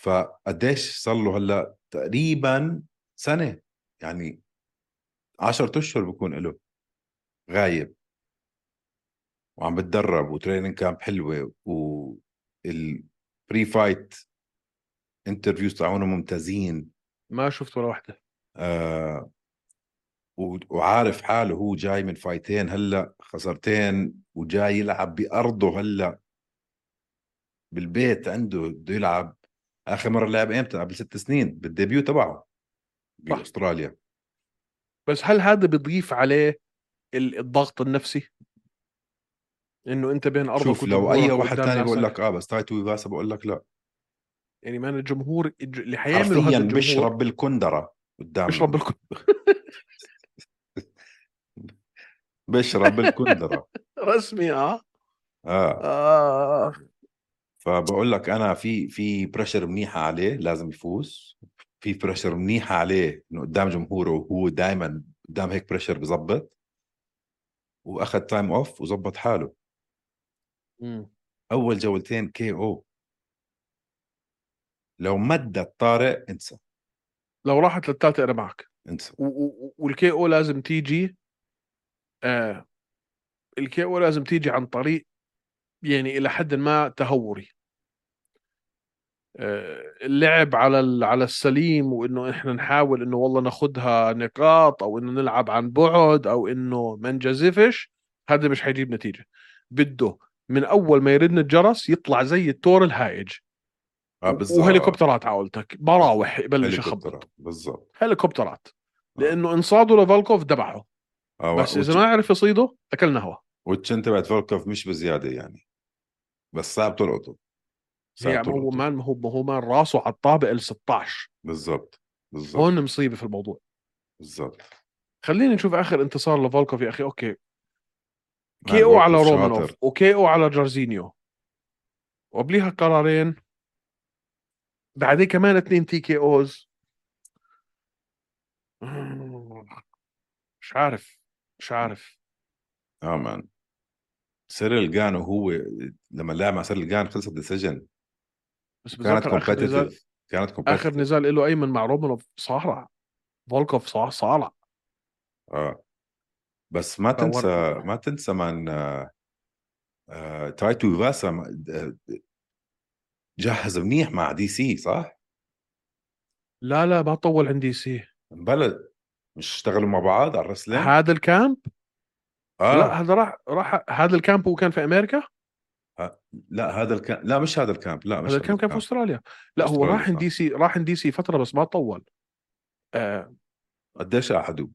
فقديش صار له هلأ تقريبا سنة؟ يعني 10 أشهر بكون له غايب. وعم بتدرب و training camp حلوة وال pre-fight interviews تاعونه ممتازين. ما شفت ولا واحدة آه وعارف حاله هو جاي من فايتين هلأ خسرتين وجاي يلعب بأرضه هلأ. بالبيت عنده بده يلعب. آخر مرة لعب إمتى؟ قبل ست سنين بال debut تبعه. بأستراليا. بس هل هذا بيضيف عليه ال- الضغط النفسي؟ إنه أنت بين أرضك شوف لو أي واحد تاني بقول. لك آه بس تاي تويفاسا بقول لك لا. يعني man الجمهور الج- اللي حيعملوا هذا الجمهور بيشرب بالكندرة قدام بيشرب بالكل بيشرب بالكندرة. [laughs] [laughs] رسمي آه. آه. آه. فبقول لك أنا في في pressure منيحة عليه لازم يفوز. في pressure منيحه عليه إنه قدام جمهوره وهو دائما قدام هيك pressure بزبط وأخذ time off وزبط حاله. مم. أول جولتين KO لو مدت طارق انسى. لو راحت للثالثه أنا معك. انسى. وال KO لازم تيجي آه الكي أو لازم تيجي عن طريق يعني إلى حد ما تهوري. آه، اللعب على على السليم وإنه إحنا نحاول إنه والله ناخذها نقاط أو إنه نلعب عن بعد أو إنه ما نجازفش هذا مش حيجيب نتيجة. بده من أول ما يرن الجرس يطلع زي التور الهائج. آه بالضبط وهليكوبترات على قولتك. براوح يبلش يخبط. بالضبط هليكوبترات. آه. لأنه انصاده لفالكوف ذبحه آه بس إذا ما عرف يصيده أكلنا هوا. وال chin تبعت فولكوف مش بزيادة يعني. بس صعب تلقطه هي ما هو man ما هو ما هو مان راسه على الطابق ال 16 بالضبط بالضبط. هون مصيبة في الموضوع. بالضبط. خلينا نشوف آخر انتصار لفولكوف يا أخي. Okay. KO على رومانوف. و KO على جارزينيو. وقبليها قرارين. بعدين كمان اثنين TKOs. مش عارف مش عارف. آه man سيريل جان وهو لما لعب مع سيريل جان خلصت decision بس كانت آخر competitive كانت آخر competitive نزال له أيمن مع رومانوف صارع. فولكوف صار صارع. آه. بس ما تنسى ما تنسى من آه آه تاي تويفاسا ما- آه، جهز منيح مع دي سي صح؟ لا لا ما طول عند دي سي. بلد مش اشتغلوا مع بعض على ال wrestling؟ هذا ال camp؟ آه. لا هذا راح راح هذا ال camp هو كان في أمريكا؟ لا هذا ال camp لا مش هذا ال camp لا مش هذا ال camp كان في أستراليا. لا هو راح. دي سي راح دي سي فترة بس ما طول. آه قديش قعدوا؟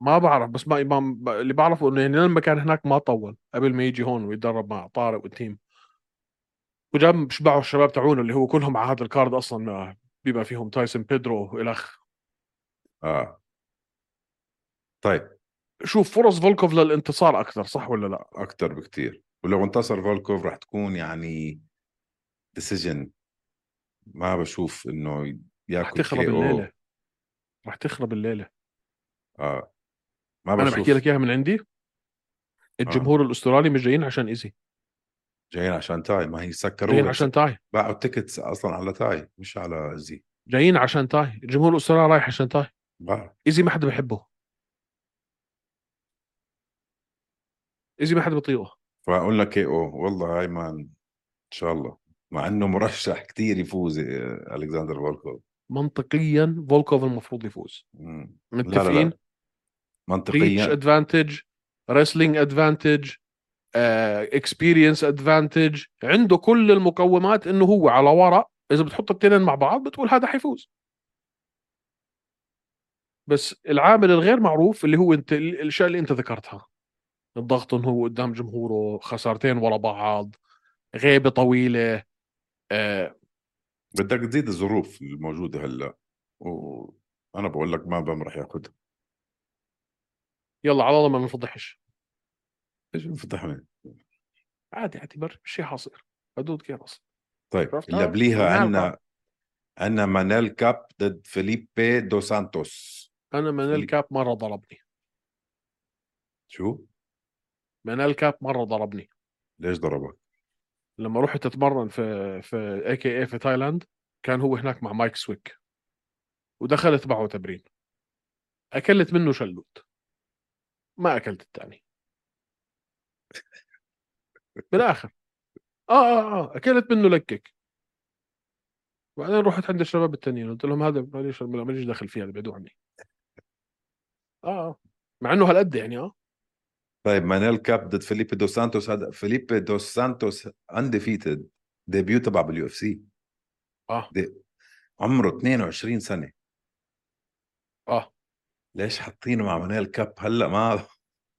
ما بعرف بس ما, ما اللي بعرفه إنه يعني لما كان هناك ما طول قبل ما يجي هون ويتدرب مع طارق وال team. وجاب شبعوا الشباب تاعونه اللي هو كلهم على هذا ال card أصلا بيبقى فيهم تايسون بيدرو والخ آه. طيب. شوف فرص فولكوف للانتصار أكثر صح ولا لا؟ أكثر بكتير. ولو انتصر فولكوف راح تكون يعني decision ما بشوف إنه رح ياكل تخرب KO. الليلة. رح تخرب الليلة. آه. ما أنا بشوف. بحكي لك إياها من عندي. الجمهور الأسترالي مش جايين عشان إيزي. جايين عشان تاي. ما هي سكروا جايين عشان تاي. باعوا ال tickets أصلا على تاي مش على إيزي جايين عشان تاي. الجمهور الأسترالي رايح عشان تاي. بعرف إيزي ما حدا بحبه. إيزي ما حدا بيطيقه فقلنا KO والله هاي man إن شاء الله. مع إنه مرشح كتير يفوز آه، ألكسندر فولكوف منطقيا فولكوف المفروض يفوز. متفقين؟ لا لا. reach منطقيا. advantage wrestling advantage experience advantage عنده كل المقومات إنه هو على ورق إذا بتحط الاثنين مع بعض بتقول هذا حيفوز. بس العامل الغير معروف اللي هو انت الاشياء اللي أنت ذكرتها. الضغط إنه هو قدام جمهوره خسارتين ورا بعض غيبة طويلة آه. بدك تزيد الظروف الموجودة هلا وأنا بقول لك ما بم رح ياخذها يلا على الله ما نفضحش إيش انفتحنا عادي اعتبر شيء حاصل. حدود كيف أصلا طيب؟ اللي قبليها. عندنا عندنا مانيل كاب ضد فيليبي دو سانتوس. أنا مانيل كاب مرة ضربني. شو؟ مانيل كاب مرة ضربني. ليش ضربك؟ لما رحت أتمرن في في AKA في تايلاند كان هو هناك مع مايك سويك. ودخلت معه تمرين. أكلت منه شلوت. ما أكلت الثاني بالآخر. آه آه آه أكلت منه لكك. بعدين رحت عند الشباب التانيين. قلت لهم هذا ماليش ماليش دخل فيه هذا بعدوا عني. آه آه. مع إنه هالقد يعني آه. طيب مانيل كاب ضد فيليبي دو سانتوس. هذا فيليبي دو سانتوس undefeated debut تبع بال UFC آه. عمره 22 سنة. آه. ليش حاطينه مع مانيل كاب هلا؟ ما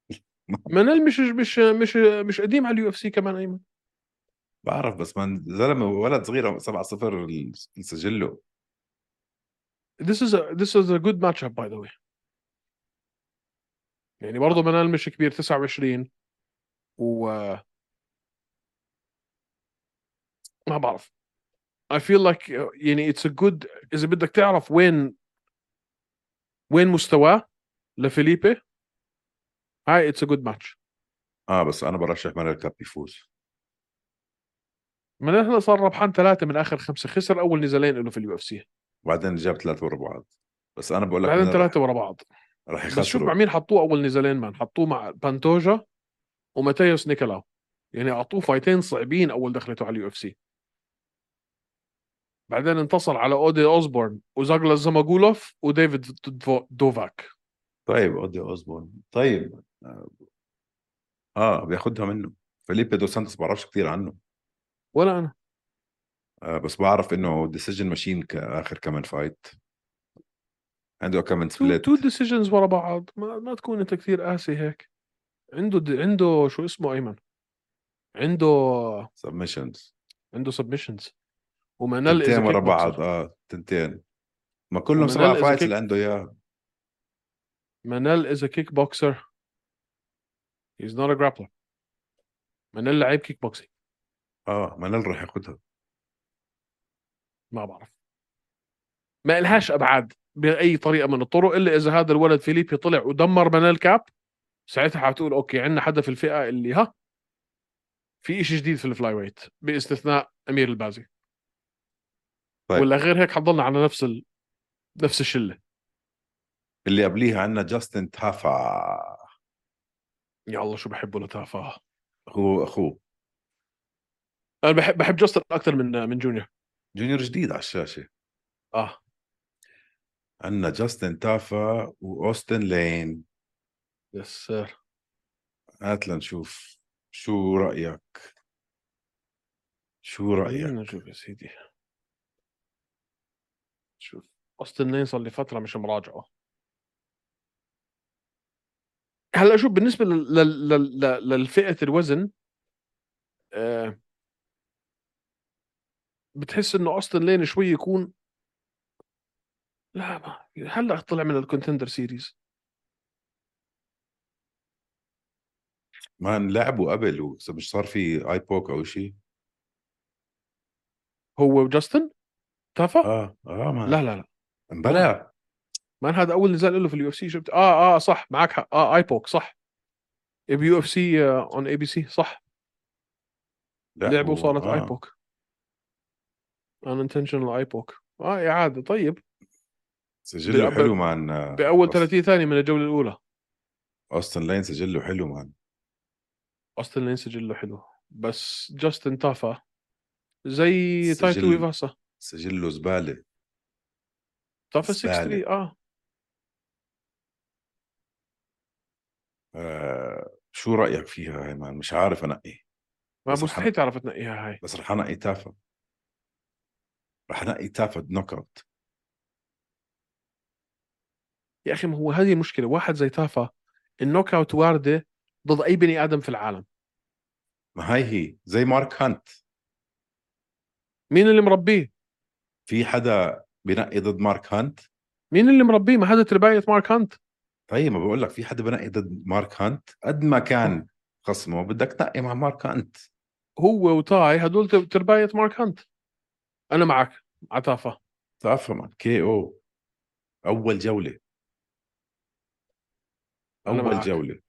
[laughs] مانيل مش مش مش مش قديم على ال UFC كمان أيمن. بعرف بس من زلمة ولد صغير 7 0 سجله. This is a this is a good matchup by the way. يعني برضه منال مش كبير 29 و ما بعرف. I feel like يعني it's a good إذا بدك تعرف وين وين مستواه لفيليبي هاي it's a good match. آه بس أنا برشح مانويل كاب يفوز من هلا صار ربحان ثلاثة من آخر خمسة. خسر أول نزالين له في ال UFC. وبعدين جاب ثلاثة ورا بعض. بس أنا بقول لك بعدين رح, ورا بعض. رح بس شوف مع يخسروا مين حطوه أول نزالين man. حطوه مع بانتوجا وماتيوس نيكولاو يعني أعطوه fight ين صعبين أول دخلته على ال UFC. بعدين انتصر على أودي أوزبورن وزالغاس زماجولوف وديفيد دو- دوفاك. طيب أودي أوزبورن طيب آه, آه بياخدها منه. فيليبي دو سانتوس بعرفش كثير عنه. ولا أنا. آه بس بعرف إنه ديسيجن ماشين كاخر كمان فايت عنده تو سبليت تو ديسيجنز ورا بعض. ما, ما تكون أنت كثير قاسي هيك. عنده د... عنده شو اسمه أيمن؟ عنده سبمشنز عنده سبمشنز ومانيل تنتين ورا بعض. آه تنتين. ما كلهم ومنال سبع فايتس اللي عنده اياه مانيل is kickboxer he's not a grappler مانيل لعيب كيك بوكسينج آه مانيل راح ياخدها. ما بعرف. ما إلهاش أبعاد بأي طريقة من الطرق إلا إذا هذا الولد فيليبي طلع ودمر مانيل كاب ساعتها حتقول okay عندنا حدا في الفئة اللي ها في شيء جديد في ال flyweight باستثناء أمير البازي. طيب. ولا غير هيك حضلنا على نفس ال... نفس الشلة. اللي قبليها عندنا جاستن تافا. يا الله شو بحبه لتافا. هو أخوه. أنا بحب بحب جاستن أكثر من من جونيور. جونيور جديد على الشاشة. آه. عندنا جاستن تافا وأوستن لين. yes sir. هات لنشوف شو رأيك. شو رأيك؟ خلينا نشوف يا سيدي. شوف أوستن لين صار لي فترة مش مراجعة. هلا شوف بالنسبة لل... لل... لل... للفئة الوزن آه... بتحس إنه أوستن لين شوي يكون لا ما هلا طلع من ال Contender Series man لعبوا قبل مش صار في eye poke أو شيء هو وجاستن؟ تافا آه آه man لا لا لا. امبلا man هذا أول نزال له في ال UFC شفت؟ آه آه صح معك حق. آه eye poke صح. ب UFC on ABC صح. لعبوا صارت eye poke unintentional eye poke آه إعادة. طيب. سجله حلو man. آه، بأول أوست- 30 ثانية من الجولة الأولى. اوستن لين سجله حلو مان. اوستن لين سجله حلو. بس جاستن تافا زي سجل- تاي تويفاسا. سجله زبالة. تافا 6 زبالة. 3 آه. آه شو رأيك فيها هاي man؟ مش عارف أنقي. ما مستحيل تعرف تنقيها هاي. بس رح أنقي تافا. رح أنقي تافا knockout يا أخي ما هو هذه المشكلة واحد زي تافا ال knockout واردة ضد أي بني آدم في العالم. ما هاي هي. زي مارك هانت. مين اللي مربيه؟ في حدا بنقي ضد مارك هانت؟ مين اللي مربيه؟ ما هذا ترباية مارك هانت. طيب ما بقول لك في حدا بنقي ضد مارك هانت؟ قد ما كان. خصمه بدك تنقي مع مارك هانت. هو وتاي هدول ت- ترباية مارك هانت. أنا معك تافا man KO أول جولة. أنا أول. جولة.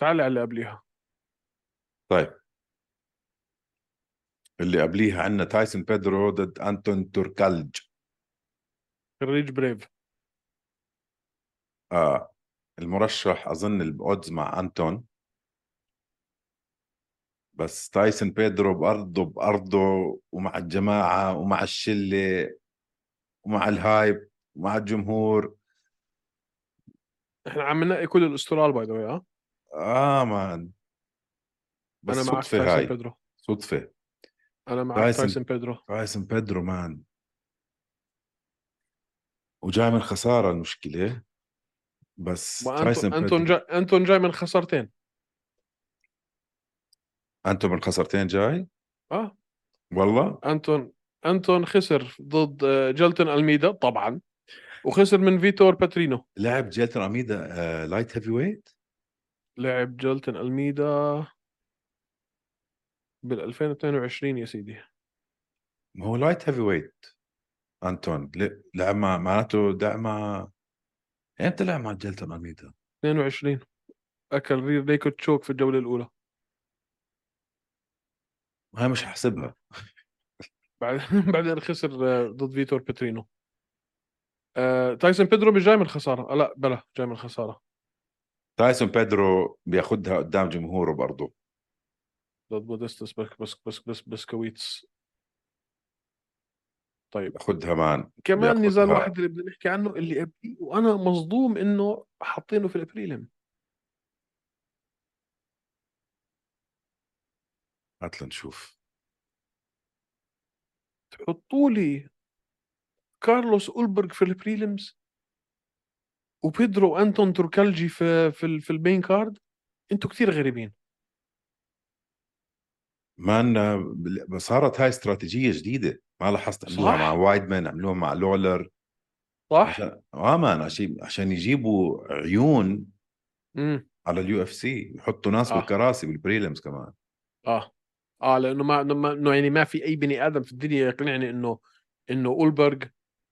تعال على اللي قبليها. طيب. اللي قبليها عندنا تايسون بيدرو ضد أنتون توركالج. خريج بريف. آه. المرشح أظن ال odds مع أنتون. بس تايسون بيدرو بارضه بارضه ومع الجماعة ومع الشلة ومع ال hype ومع الجمهور. إحنا عم ننقي كل الأسترال by the way آه آه man. بس أنا معك صدفة هاي. بيدرو. صدفة. أنا معك تايسون. تايسون بيدرو. تايسون بيدرو man. وجاي من خسارة المشكلة بس تايسون انتون جاي انتون جاي من خسارتين. أنتون من خسرتين جاي؟ آه. والله؟ انتون انتون خسر ضد آه، جلتن ألميدا طبعا. وخسر من فيتور باترينو. لعب جيلتون اميدا آه light heavyweight لعب جلتن الميدا بال 2022 يا سيدي. ما هو light heavyweight انتون لعب مع معناته لعب مع إمتى لعب مع جيلتون ألميدا؟ 22 أكل naked choke في الجولة الأولى. هاي مش حاسبها بعد [laughs] بعدين خسر آه، ضد فيتور بيترينو آه، تايسون بيدرو مش جاي من الخسارة. آه، لا بلا جاي من الخسارة. تايسون بيدرو بياخدها قدام جمهوره برضه ضد مودستس بس بس بس بس بسكويتس طيب. بياخدها man. كمان. نزال واحد اللي بدنا نحكي عنه اللي قبليه وأنا مصدوم إنه حاطينه في ال prelim هات لنشوف. تحطوا لي كارلوس أولبرغ في ال prelims وبيدرو انتون توركالجي في في, في ال main card أنتوا كثير غريبين man صارت هاي استراتيجية جديدة ما لاحظت عملوها. مع وايدمان عملوها مع لولر صح؟ آه man عشان عشان يجيبوا عيون امم على ال UFC يحطوا ناس آه. بالكراسي بال prelims كمان آه آه لأنه ما إنه يعني ما في أي بني آدم في الدنيا يقنعني إنه إنه أولبرغ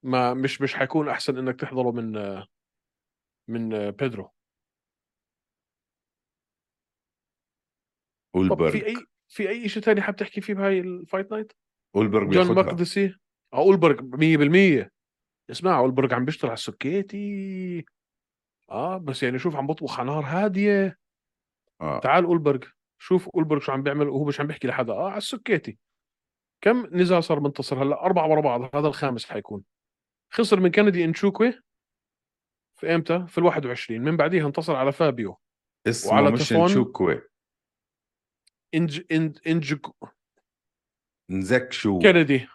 ما مش مش حيكون أحسن إنك تحضره من آه، من آه، بيدرو. اولبرغ في أي في أي شيء ثاني حاب تحكي فيه بهاي ال fight night؟ أولبرغ جون مقدسي آه أولبرغ 100% اسمع أولبرغ عم بيشتغل على السكيتي. آه بس يعني شوف عم بطبخ على نار هادية. آه. تعال أولبرغ شوف أولبرغ شو عم بيعمل وهو مش عم بيحكي لحدا. آه على السكيتي. كم نزال صار منتصر؟ هلأ أربعة ورا بعض هذا الخامس حيكون. خسر من كندي انشوكوي في إمتى؟ في ال 21 من بعديها انتصر على فابيو. اسمه وعلى مش تفون. نشوكوي انج انج انج نزك شو كندي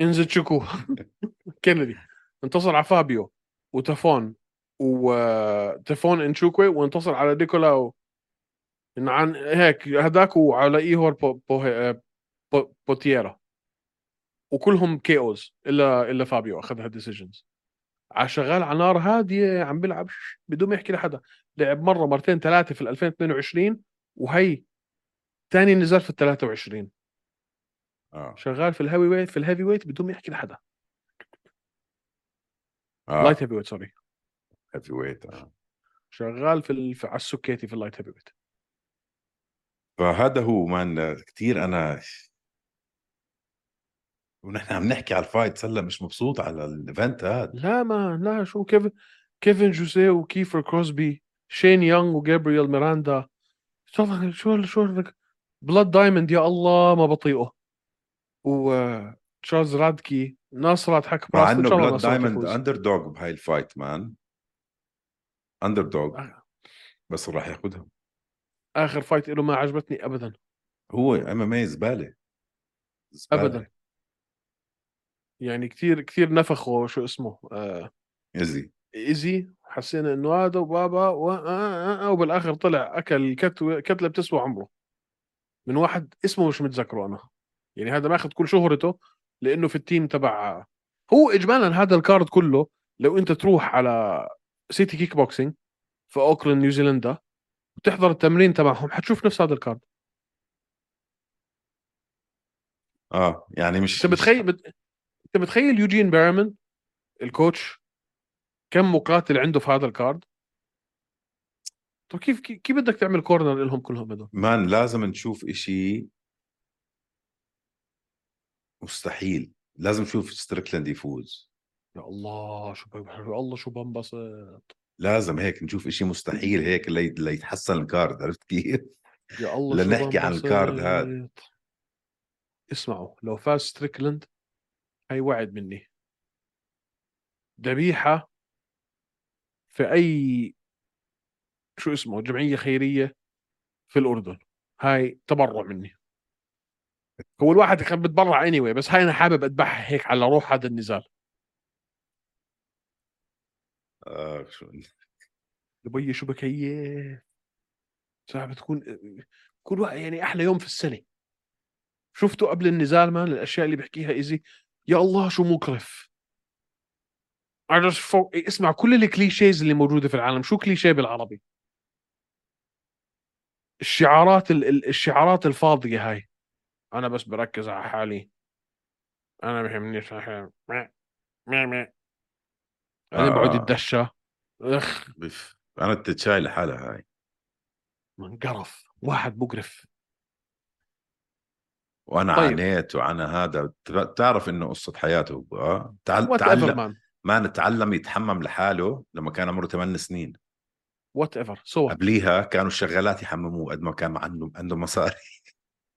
انزتشوكو [laughs] كندي انتصر على فابيو وتفون وتفون انشوكوي وانتصر على نيكولاو. عن هيك هداك وعلى إيهور بو بو بو بوتيرا وكلهم كي اوز الا إلا فابيو اخذها ديسيجنز شغال على نار هادية عم بيلعب بدون ما يحكي لحدا. لعب مرة مرتين ثلاثة في ال 2022 وهي ثاني نزال في ال 23 آه. شغال في ال heavyweight في ال heavyweight بدون ما يحكي لحدا. آه. light heavyweight sorry heavyweight آه. شغال في, ال... في على السكيتي في ال light heavyweight فهذا هو man كثير أنا ونحن عم نحكي على الفايت هلا مش مبسوط على الايفنت هذا لا ما لا شو كيفن كيفن جوزيه وكيفر كروسبي شين يونغ وجابرييل ميراندا. شو شو شو بلاد دايموند يا الله ما بطيقه وتشارلز رادكي ناصرات حك مع إنه بلاد دايموند. اندر دوغ بهاي الفايت مان. اندر دوغ آه. بس راح ياخذها آخر فايت له ما عجبتني ابدا. هو MMA زبالة. ابدا. يعني كثير كثير نفخوا شو اسمه آه إيزي. إيزي. حسينا إنه هذا وبابا و... آه آه آه وبالآخر طلع أكل كتوة كتلة بتسوى عمره. من واحد اسمه مش متذكره أنا؟ يعني هذا ماخذ كل شهرته لإنه في ال team تبع هو اجمالا هذا ال card كله لو أنت تروح على City Kickboxing في أوكلاند نيوزيلندا وتحضر التمرين تبعهم حتشوف نفس هذا ال card. آه يعني مش أنت متخيل؟ بت... أنت متخيل يوجين بيرمان ال coach كم مقاتل عنده في هذا ال card طيب كيف كيف بدك تعمل corner لهم كلهم هدول man لازم نشوف إشي مستحيل لازم نشوف ستريكلاند يفوز يا الله شو. يا الله شو بنبسط لازم هيك نشوف إشي مستحيل هيك لي- ليتحسن ال card عرفت كيف؟ يا الله لنحكي عن ال card. بنبسط. اسمعوا لو فاز ستريكلاند هي وعد مني. ذبيحة في أي شو اسمه جمعية خيرية في الأردن. هاي تبرع مني. هو الواحد كان بتبرع anyway بس هاي أنا حابب أذبحها هيك على روح هذا النزال. آه شو لبي شو بكيف صعب تكون كل واحد يعني أحلى يوم في السنة. شفتوا قبل النزال man الأشياء اللي بحكيها إيزي يا الله شو مقرف. اسمع كل ال clichés اللي موجودة في العالم. شو كليشيه بالعربي؟ الشعارات ال- ال- الشعارات الفاضية هاي. أنا بس بركز على حالي. أنا ما مع- مع. بعدين آه. بقعد يتدشى أخ. بف... أنا التتشاي لحالها هاي. منقرف. واحد مقرف. وأنا طيب. عانيت وأنا هذا. بتعرف إنه قصة حياته آه تعل... تعلم ما نتعلم يتحمم لحاله لما كان عمره 8 سنين. whatever so قبليها كانوا الشغالات يحمموه قد ما كان عنده عنده مصاري.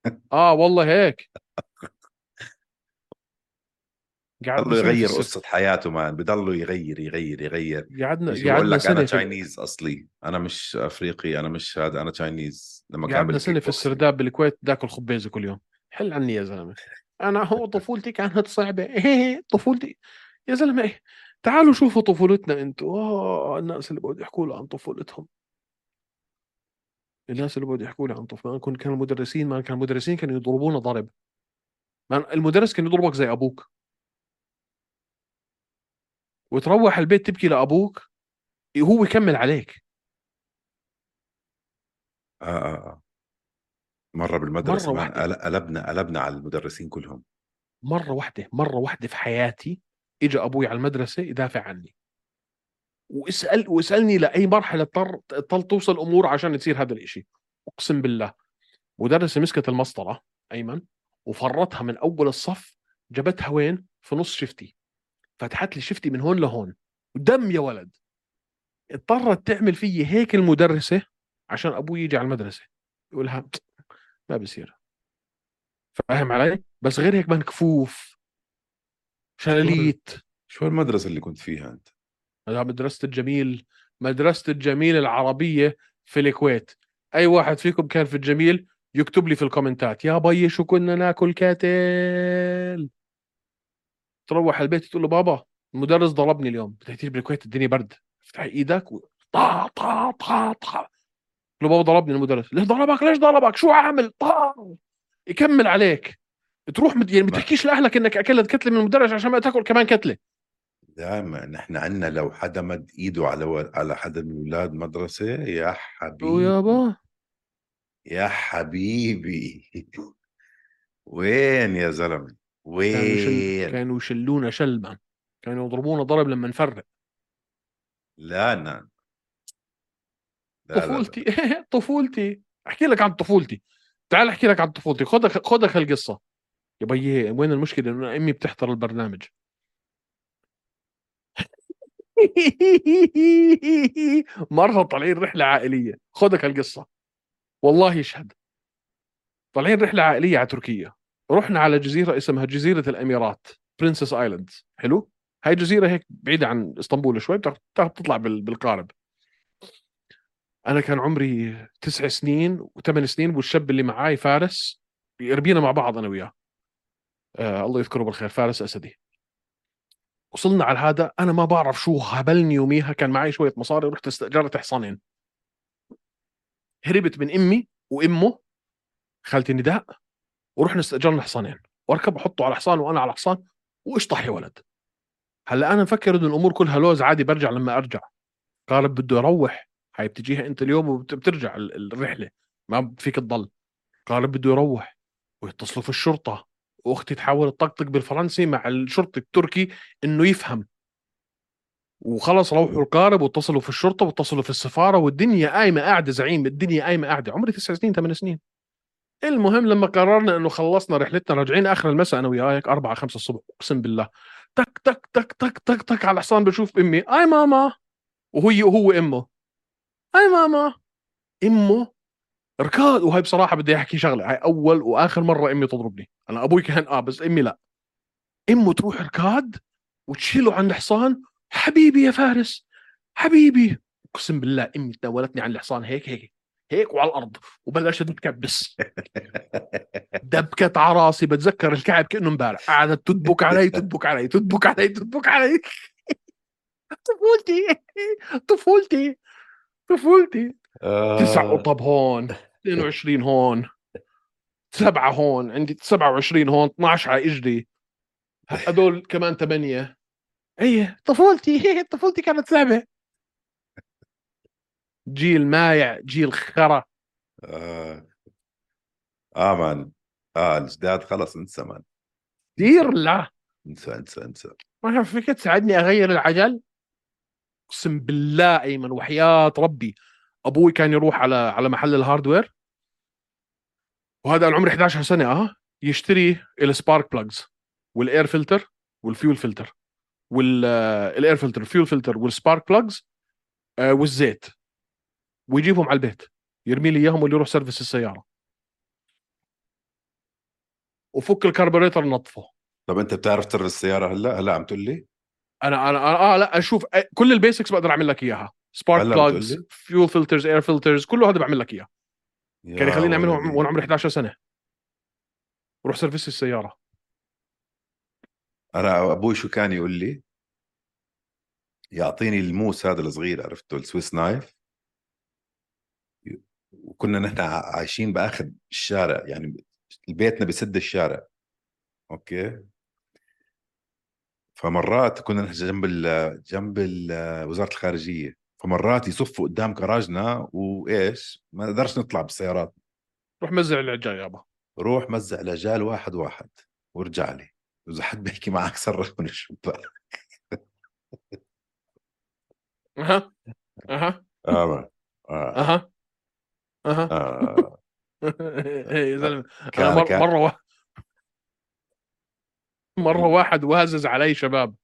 [laughs] آه والله هيك. سنة في يغير قصة حياته man بضله يغير يغير يغير. قعدنا قعدنا لك أنا Chinese أصلي. أنا مش أفريقي أنا مش هذا أنا Chinese لما كان قعدنا سنة في. السرداب بالكويت داكل خبيزة كل يوم. حل عني يا زلمة. أنا هو طفولتي كانت صعبة. طفولتي؟ يا زلمة إيه؟ تعالوا شوفوا طفولتنا أنتم آه الناس اللي بده يحكوا لي عن طفولتهم. الناس اللي بده يحكوا لي عن طفولتهم. كنت كان المدرسين ما كان المدرسين كانوا يضربونا ضرب. المدرس كان يضربك زي أبوك. وتروح البيت تبكي لأبوك هو يكمل عليك. آه آه آه. مرة بالمدرسة مرة واحدة. قل- قلبنا قلبنا على المدرسين كلهم. مرة واحدة مرة واحدة في حياتي اجى أبوي على المدرسة يدافع عني. واسأل واسألني لأي مرحلة اضطر اضطر توصل الأمور عشان يصير هذا الإشي. أقسم بالله. مدرسة مسكت المسطرة أيمن وفرتها من أول الصف جابتها وين؟ في نص شفتي. فتحت لي شفتي من هون لهون. ودم يا ولد. اضطرت تعمل في هيك المدرسة عشان أبوي يجي على المدرسة. يقولها ما بصير فاهم علي؟ بس غير هيك منكفوف شلاليت. شو المدرسة اللي كنت فيها أنت؟ هذا مدرسة الجميل مدرسة الجميل العربية في الكويت. أي واحد فيكم كان في الجميل يكتب لي في الكومنتات يا بي شو كنا ناكل كاتل تروح البيت تقول له بابا المدرس ضربني اليوم. تيجي بالكويت الدنيا برد. افتح إيدك و... طا طا طا طا. له بابا ضربني المدرس. ليش ضربك ليش ضربك؟ شو عامل؟ طا يكمل عليك. تروح مد... يعني بتحكيش لأهلك إنك أكلت كتلة من المدرس عشان ما تاكل كمان كتلة. دائما نحن عندنا لو حدا مد إيده على و... على حدا من أولاد مدرسة يا حبيبي. ويابا يا حبيبي. وين يا زلمة؟ كانوا. وين؟ كانوا يشلونا شلبا. كانوا يضربونا ضرب لما نفرق. لا لا. طفولتي. [laughs] طفولتي. احكي لك عن طفولتي. تعال احكي لك عن طفولتي. خذك خذك هالقصه يا بيي وين المشكلة؟ إنه أمي بتحضر البرنامج. [laughs] مرة طالعين رحلة عائلية. خذك هالقصه والله يشهد. طالعين رحلة عائلية على تركيا. رحنا على جزيرة اسمها جزيرة الاميرات Princess Island حلو؟ هاي جزيرة هيك بعيدة عن إسطنبول شوي بتعرف بتعرف تطلع بال- بالقارب. أنا كان عمري تسع سنين وثمان سنين والشاب اللي معاي فارس ربينا مع بعض أنا وياه. آه الله يذكره بالخير فارس أسدي. وصلنا على هذا أنا ما بعرف شو هبلني يوميها كان معي شوية مصاري ورحت استاجرت حصانين هربت من أمي وأمه خالتي نداء ورحنا استأجرنا حصانين وأركب أحطه على حصان وأنا على حصان واشطح يا ولد؟ هلأ أنا مفكر إنه الأمور كلها لوز عادي برجع لما أرجع. قارب بده يروح هاي بتجيها انت اليوم وبترجع ال- الرحلة. ما فيك تضل. قارب بده يروح ويتصلوا في الشرطة. وأختي تحاول تطقطق بالفرنسي مع الشرطي التركي إنه يفهم. وخلص روحوا القارب واتصلوا في الشرطة واتصلوا في السفارة والدنيا قايمة قاعدة زعيم الدنيا قايمة قاعدة. عمري تسع سنين ثمان سنين. المهم لما قررنا إنه خلصنا رحلتنا راجعين آخر المساء أنا وياه هيك 4 5 الصبح أقسم بالله. تك تك تك تك تك تك على الحصان بشوف أمي. أي ماما. وهي وهو أمه. اي ماما. إمه. ركاد وهي بصراحة بدي أحكي شغلة. هاي أول وآخر مرة أمي تضربني. أنا أبوي كان آه بس أمي لا. إمه تروح ركاد وتشيله عن الحصان. حبيبي يا فارس. حبيبي. أقسم بالله أمي تناولتني عن الحصان هيك هيك هيك وعلى الأرض. وبلشت تكبس [laughs] دبكت على راسي. بتذكر الكعب كأنه امبارح. قعدت تدبك علي [laughs] تدبك علي تدبك علي تدبك علي. طفولتي. طفولتي. طفولتي. تسع آه. قطب هون [laughs] 22 هون سبعة هون عندي 27 هون 12 على اجري هدول كمان ثمانية. إيه طفولتي. [laughs] طفولتي كانت صعبة جيل مايع جيل خرا. آه. آه مان. آه الجداد خلص انسى مان. كثير لا. انسى انسى انسى. ما فيك تساعدني أغير العجل؟ أقسم بالله أيمن وحياة ربي. أبوي كان يروح على على محل ال hardware وهذا أنا عمري 11 سنة آه يشتري السبارك بلاجز والاير فلتر والفيول فلتر والاير فلتر الفيول فلتر والسبارك بلاجز والزيت. ويجيبهم على البيت يرمي لي إياهم واللي يروح service السيارة. وفك الكربوريتر نظفه طب أنت بتعرف تر السيارة هلا؟ هلا عم تقول لي؟ أنا أنا آه لا أشوف كل ال basics بقدر أعمل لك إياها. spark plugs؟ fuel filters air filters كله هذا بعمل لك اياه كان يخليني اعمله ولدي. وأنا عمري 11 سنة. روح service السيارة. أنا أبوي شو كان يقول لي؟ يعطيني الموس هذا الصغير عرفته ال Swiss knife. وكنا نحن عايشين بآخر الشارع يعني بيتنا بسد الشارع. أوكي؟ فمرات كنا نحن جنب ال جنب ال وزارة الخارجية فمرات يصفوا قدام كراجنا وإيش؟ ما نقدرش نطلع بالسيارات. روح مزع العجال يابا. روح مزع العجال واحد واحد وارجع لي. واذا حد بيحكي معك صرخ من الشباك. [laughs] أها أها. آه آه, أها أها. آه. [laughs] إيه يا زلمه أنا مرة وا... مرة واحد وازز علي شباب.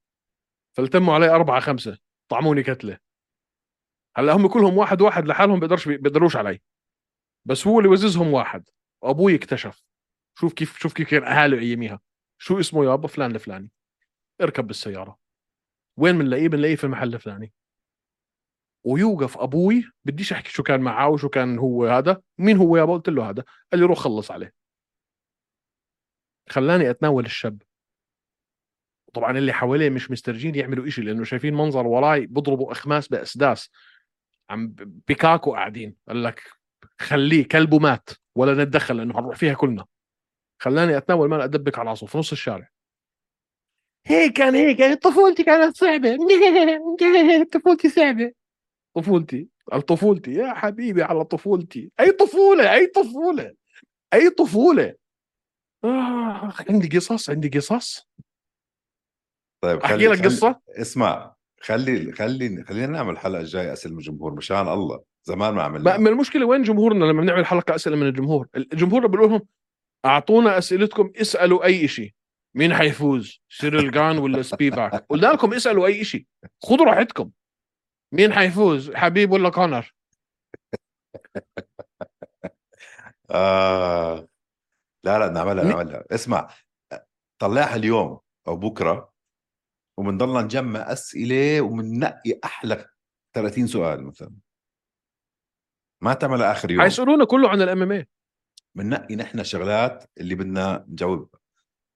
فالتموا علي أربعة خمسة. طعموني كتلة. هلأ هم كلهم واحد واحد لحالهم بيقدرش بيقدروش علي. بس هو اللي وززهم واحد. وأبوي اكتشف. شوف كيف شوف كيف كان اهله أياميها. شو اسمه يابا فلان الفلاني. اركب بالسيارة. وين بنلاقيه؟ بنلاقيه في المحل الفلاني. ويوقف أبوي. بديش أحكي شو كان معاه وشو كان هو هذا. مين هو يابا قلت له هذا. قال لي روح خلص عليه. خلاني أتناول الشاب طبعا اللي حواليه مش مسترجين يعملوا إشي لأنه شايفين منظر وراي بضربوا إخماس بأسداس. عم بيكاكو قاعدين قال لك خليه كلبه مات ولا نتدخل لأنه حنروح فيها كلنا. خلاني أتناول مال أدبك على راسه في نص الشارع. هيك كان هيك طفولتي كانت صعبة. [laughs] طفولتي صعبة. طفولتي طفولتي يا حبيبي على طفولتي. أي طفولة أي طفولة أي طفولة. آه عندي قصص عندي قصص. طيب أحكي لك خلي قصة؟ اسمع خلي خلي خلينا نعمل الحلقة الجاية أسئلة من الجمهور مشان الله. زمان ما عملنا. ما المشكلة وين جمهورنا لما بنعمل حلقة أسئلة من الجمهور؟ الجمهور بقول لهم أعطونا أسئلتكم اسألوا أي شيء مين حيفوز؟ سيريل جان ولا سبيفاك [laughs] قلنا لكم اسألوا أي شيء خذوا راحتكم. مين حيفوز؟ حبيب ولا كونر؟ [laughs] آه. لا لا نعملها نعملها. اسمع طلعها اليوم أو بكرة. وبنضلنا نجمع أسئلة وبننقي أحلى 30 سؤال مثلا. ما تعملها آخر يوم. حيسألونا كله عن ال MMA بننقي نحن شغلات اللي بدنا نجاوبها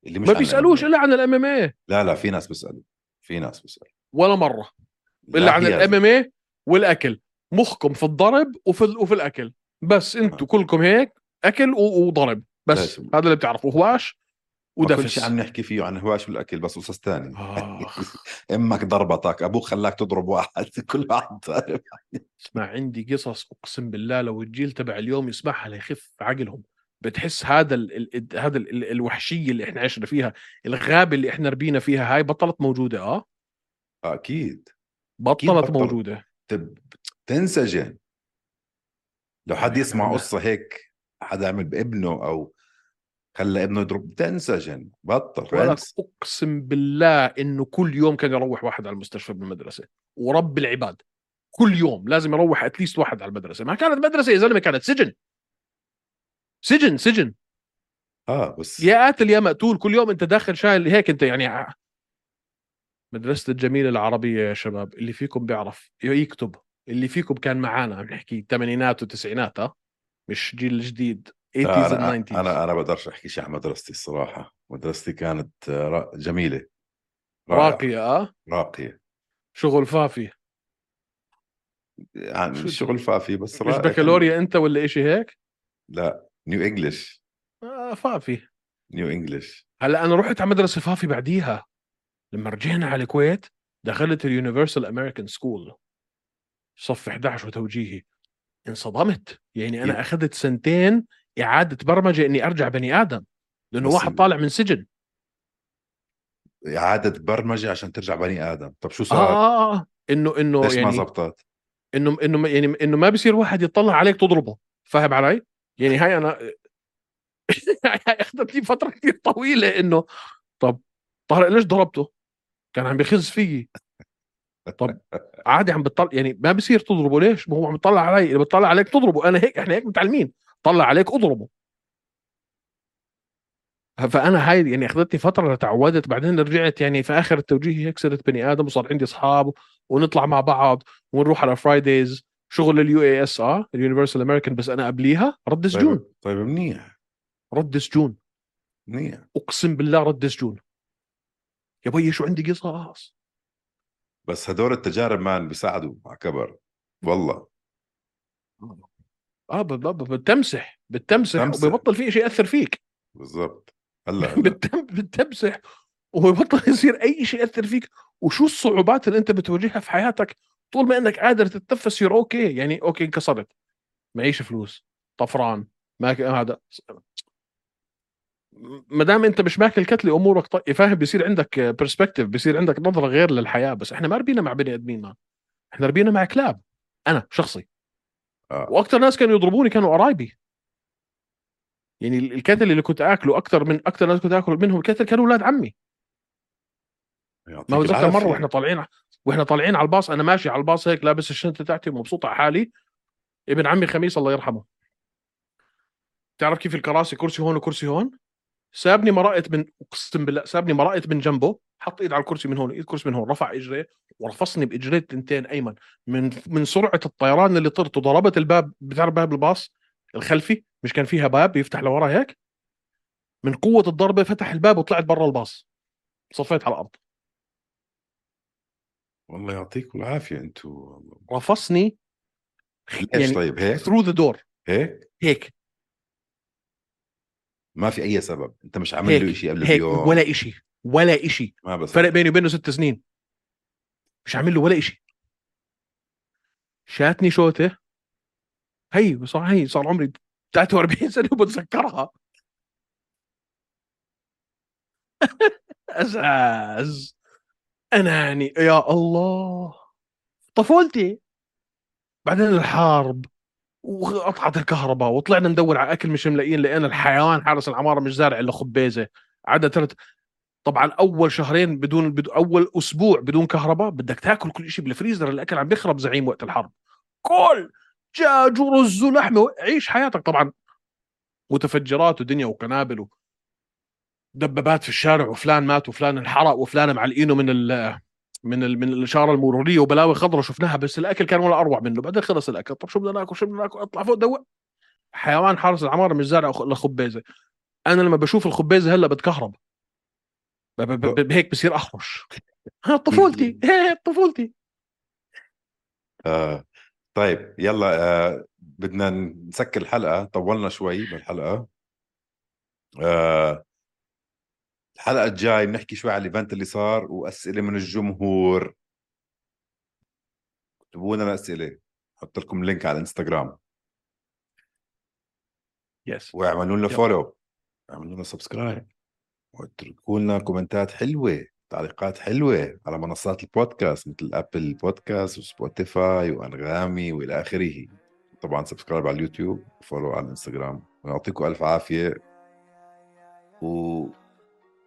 اللي مش ما بيسألوش MMA. إلا عن ال MMA لا لا في ناس بيسألوا. في ناس بيسألوا. ولا مرة. لا إلا عن ال M MA والأكل. مخكم في الضرب وفي وفي الأكل. بس أنتوا كلكم هيك أكل وضرب. بس. هذا اللي بتعرفوا هواش؟ ما كل شيء عم نحكي فيه عن هواش والأكل بس قصص ثانية. [laughs] أمك ضربتك أبوك خلاك تضرب واحد [laughs] كل واحد اسمع عندي قصص أقسم بالله لو الجيل تبع اليوم يسمعها ليخف عقلهم. بتحس هذا ال ال هذا ال ال الوحشية اللي إحنا عشنا فيها الغابة اللي إحنا ربينا فيها هاي بطلت موجودة آه؟ أكيد. بطلت بطلت. موجودة. تب... تنسجن. لو حد يسمع قصة هيك حدا عمل بابنه أو خلى ابنه يضرب تنسجن بطل ولك أقسم بالله إنه كل يوم كان يروح واحد على المستشفى بالمدرسة. ورب العباد كل يوم لازم يروح اتليست واحد على المدرسة. ما كانت مدرسة يا زلمة كانت سجن. سجن سجن. آه بس يا قاتل يا مقتول كل يوم أنت داخل شايل. هيك أنت يعني مدرسة الجميلة العربية يا شباب اللي فيكم بيعرف يكتب. اللي فيكم كان معانا عم نحكي الثمانينات والتسعينات مش جيل جديد. 80s لا and أنا 90s أنا أنا بقدرش أحكي شيء عن مدرستي الصراحة. مدرستي كانت آه، جميلة. راقية آه؟ راقية. شغل فافي. يعني شو شغل فافي بس مش. بكالوريا أنت ولا إشي هيك؟ لا New English آه فافي. New English هلأ أنا رحت على مدرسة فافي بعديها. لما رجعنا على الكويت دخلت ال Universal American School صف 11 وتوجيهي انصدمت. يعني أنا كيف؟ أخذت سنتين إعادة برمجة إني أرجع بني آدم لأنه واحد ال- طالع من سجن. إعادة برمجة عشان ترجع بني آدم. طب شو صار؟ آه آه إنه إنه ليش ما يعني زبطت؟ إنه إنه يعني إنه ما بصير واحد يطلع عليك تضربه. فاهم علي؟ يعني هاي أنا [laughs] هاي أخذت لي فترة كثير طويلة إنه طب طارق ليش ضربته؟ كان عم بخز فيي. طب عادي عم بتطلع يعني ما بصير تضربه ليش؟ ما هو عم بيطلع علي اللي بتطلع عليك تضربه. أنا هيك إحنا هيك متعلمين. طلع عليك اضربه. فأنا هاي يعني أخذتني فترة تعودت بعدين رجعت يعني في آخر التوجيه هيك صرت بني آدم وصار عندي أصحاب ونطلع مع بعض ونروح على Fridays شغل ال UAS آه ال Universal American بس أنا قبليها رد سجون. طيب طيب منيح. رد سجون. منيح. أقسم بالله رد سجون. يا بيي شو عندي قصص بس هدول التجارب man بيساعدوا على كبر. والله. آه بتمسح بتمسح. وبيبطل في شيء يأثر فيك. بالضبط. هلا [laughs] هلا. بتم بتمسح وبيبطل [laughs] يصير أي شيء يأثر فيك. وشو الصعوبات اللي أنت بتواجهها في حياتك؟ طول ما إنك قادر تتنفس you're okay. يعني okay انكسرت. معيش فلوس. طفران. ما هذا. ما دام أنت مش ماكل كتلة أمورك طيب فاهم بيصير عندك perspective بيصير عندك نظرة غير للحياة. بس إحنا ما ربينا مع بني آدمين ما. إحنا ربينا مع كلاب. أنا شخصي. وأكثر ناس كانوا يضربوني كانوا قرايبي. يعني ال- الكتل اللي كنت آكله أكثر من أكثر ناس كنت آكل منهم الكتل كانوا أولاد عمي. ما بتذكر العافية. مرة وإحنا طالعين وإحنا طالعين على الباص أنا ماشي على الباص هيك لابس الشنطة تاعتي ومبسوط على حالي. ابن عمي خميس الله يرحمه. تعرف كيف الكراسي كرسي هون وكرسي هون؟ سابني مرقت من أقسم بالله سابني مرقت من جنبه حط إيد على الكرسي من هون إيد كرسي من هون رفع إجريه ورفصني بإجريه التنتين أيمن. من من سرعة الطيران اللي طرت وضربت الباب بتعرف باب الباص الخلفي مش كان فيها باب يفتح لورا هيك من قوة الضربة فتح الباب وطلعت برا الباص صفيت على الأرض. والله يعطيكم العافية أنتم رفصني ليش يعني طيب؟ هيك؟ ثرو ذا دور هيك؟ هيك. ما في أي سبب. أنت مش عامل له شيء قبل هيك اليوم ولا إشي ولا بس فرق بيني وبينه ست سنين. مش عامل له ولا إشي. شاتني شوتة. هي صار هي صار عمري 43 سنة وبتذكرها أزاز. اناني يا الله. طفولتي. بعدين الحرب. وقطعت الكهرباء وطلعنا ندور على أكل مش ملاقيين لقينا الحيوان حارس العمارة مش زارع إلا خبيزة. عدد ثلاث طبعا أول شهرين بدون, بدون أول أسبوع بدون كهرباء بدك تاكل كل شيء بالفريزر الأكل عم بيخرب زعيم وقت الحرب. كل دجاج ورز ولحمه عيش حياتك طبعا. متفجرات ودنيا وقنابل ودبابات في الشارع وفلان مات وفلان انحرق وفلان معلقينه من ال من من الإشارة المرورية وبلاوي خضراء شفناها بس الأكل كان ولا أروع منه. بعدين خلص الأكل طب شو بدنا ناكل؟ شو بدنا ناكل؟ أطلع فوق دوق حيوان حارس العمارة مش زارع الا خبيزه أنا لما بشوف الخبيزة هلا بتكهرب. هيك بصير أحرش. ها طفولتي. [laughs] طفولتي. آه. طيب يلا آه. بدنا نسكر الحلقة. طولنا شوي بالحلقة. آه. الحلقة الجاي بنحكي شوي على الإيفنت اللي صار وأسئلة من الجمهور. اكتبوا لنا اسئله حط لكم link على الانستغرام yes واعملوا لنا. follow اعملوا لنا subscribe واتركوا لنا comment ات حلوة تعليقات حلوة على منصات البودكاست مثل Apple Podcast و Spotify وأنغامي وإلى آخره. طبعا subscribe على اليوتيوب و follow على الإنستغرام. ويعطيكم ألف عافية.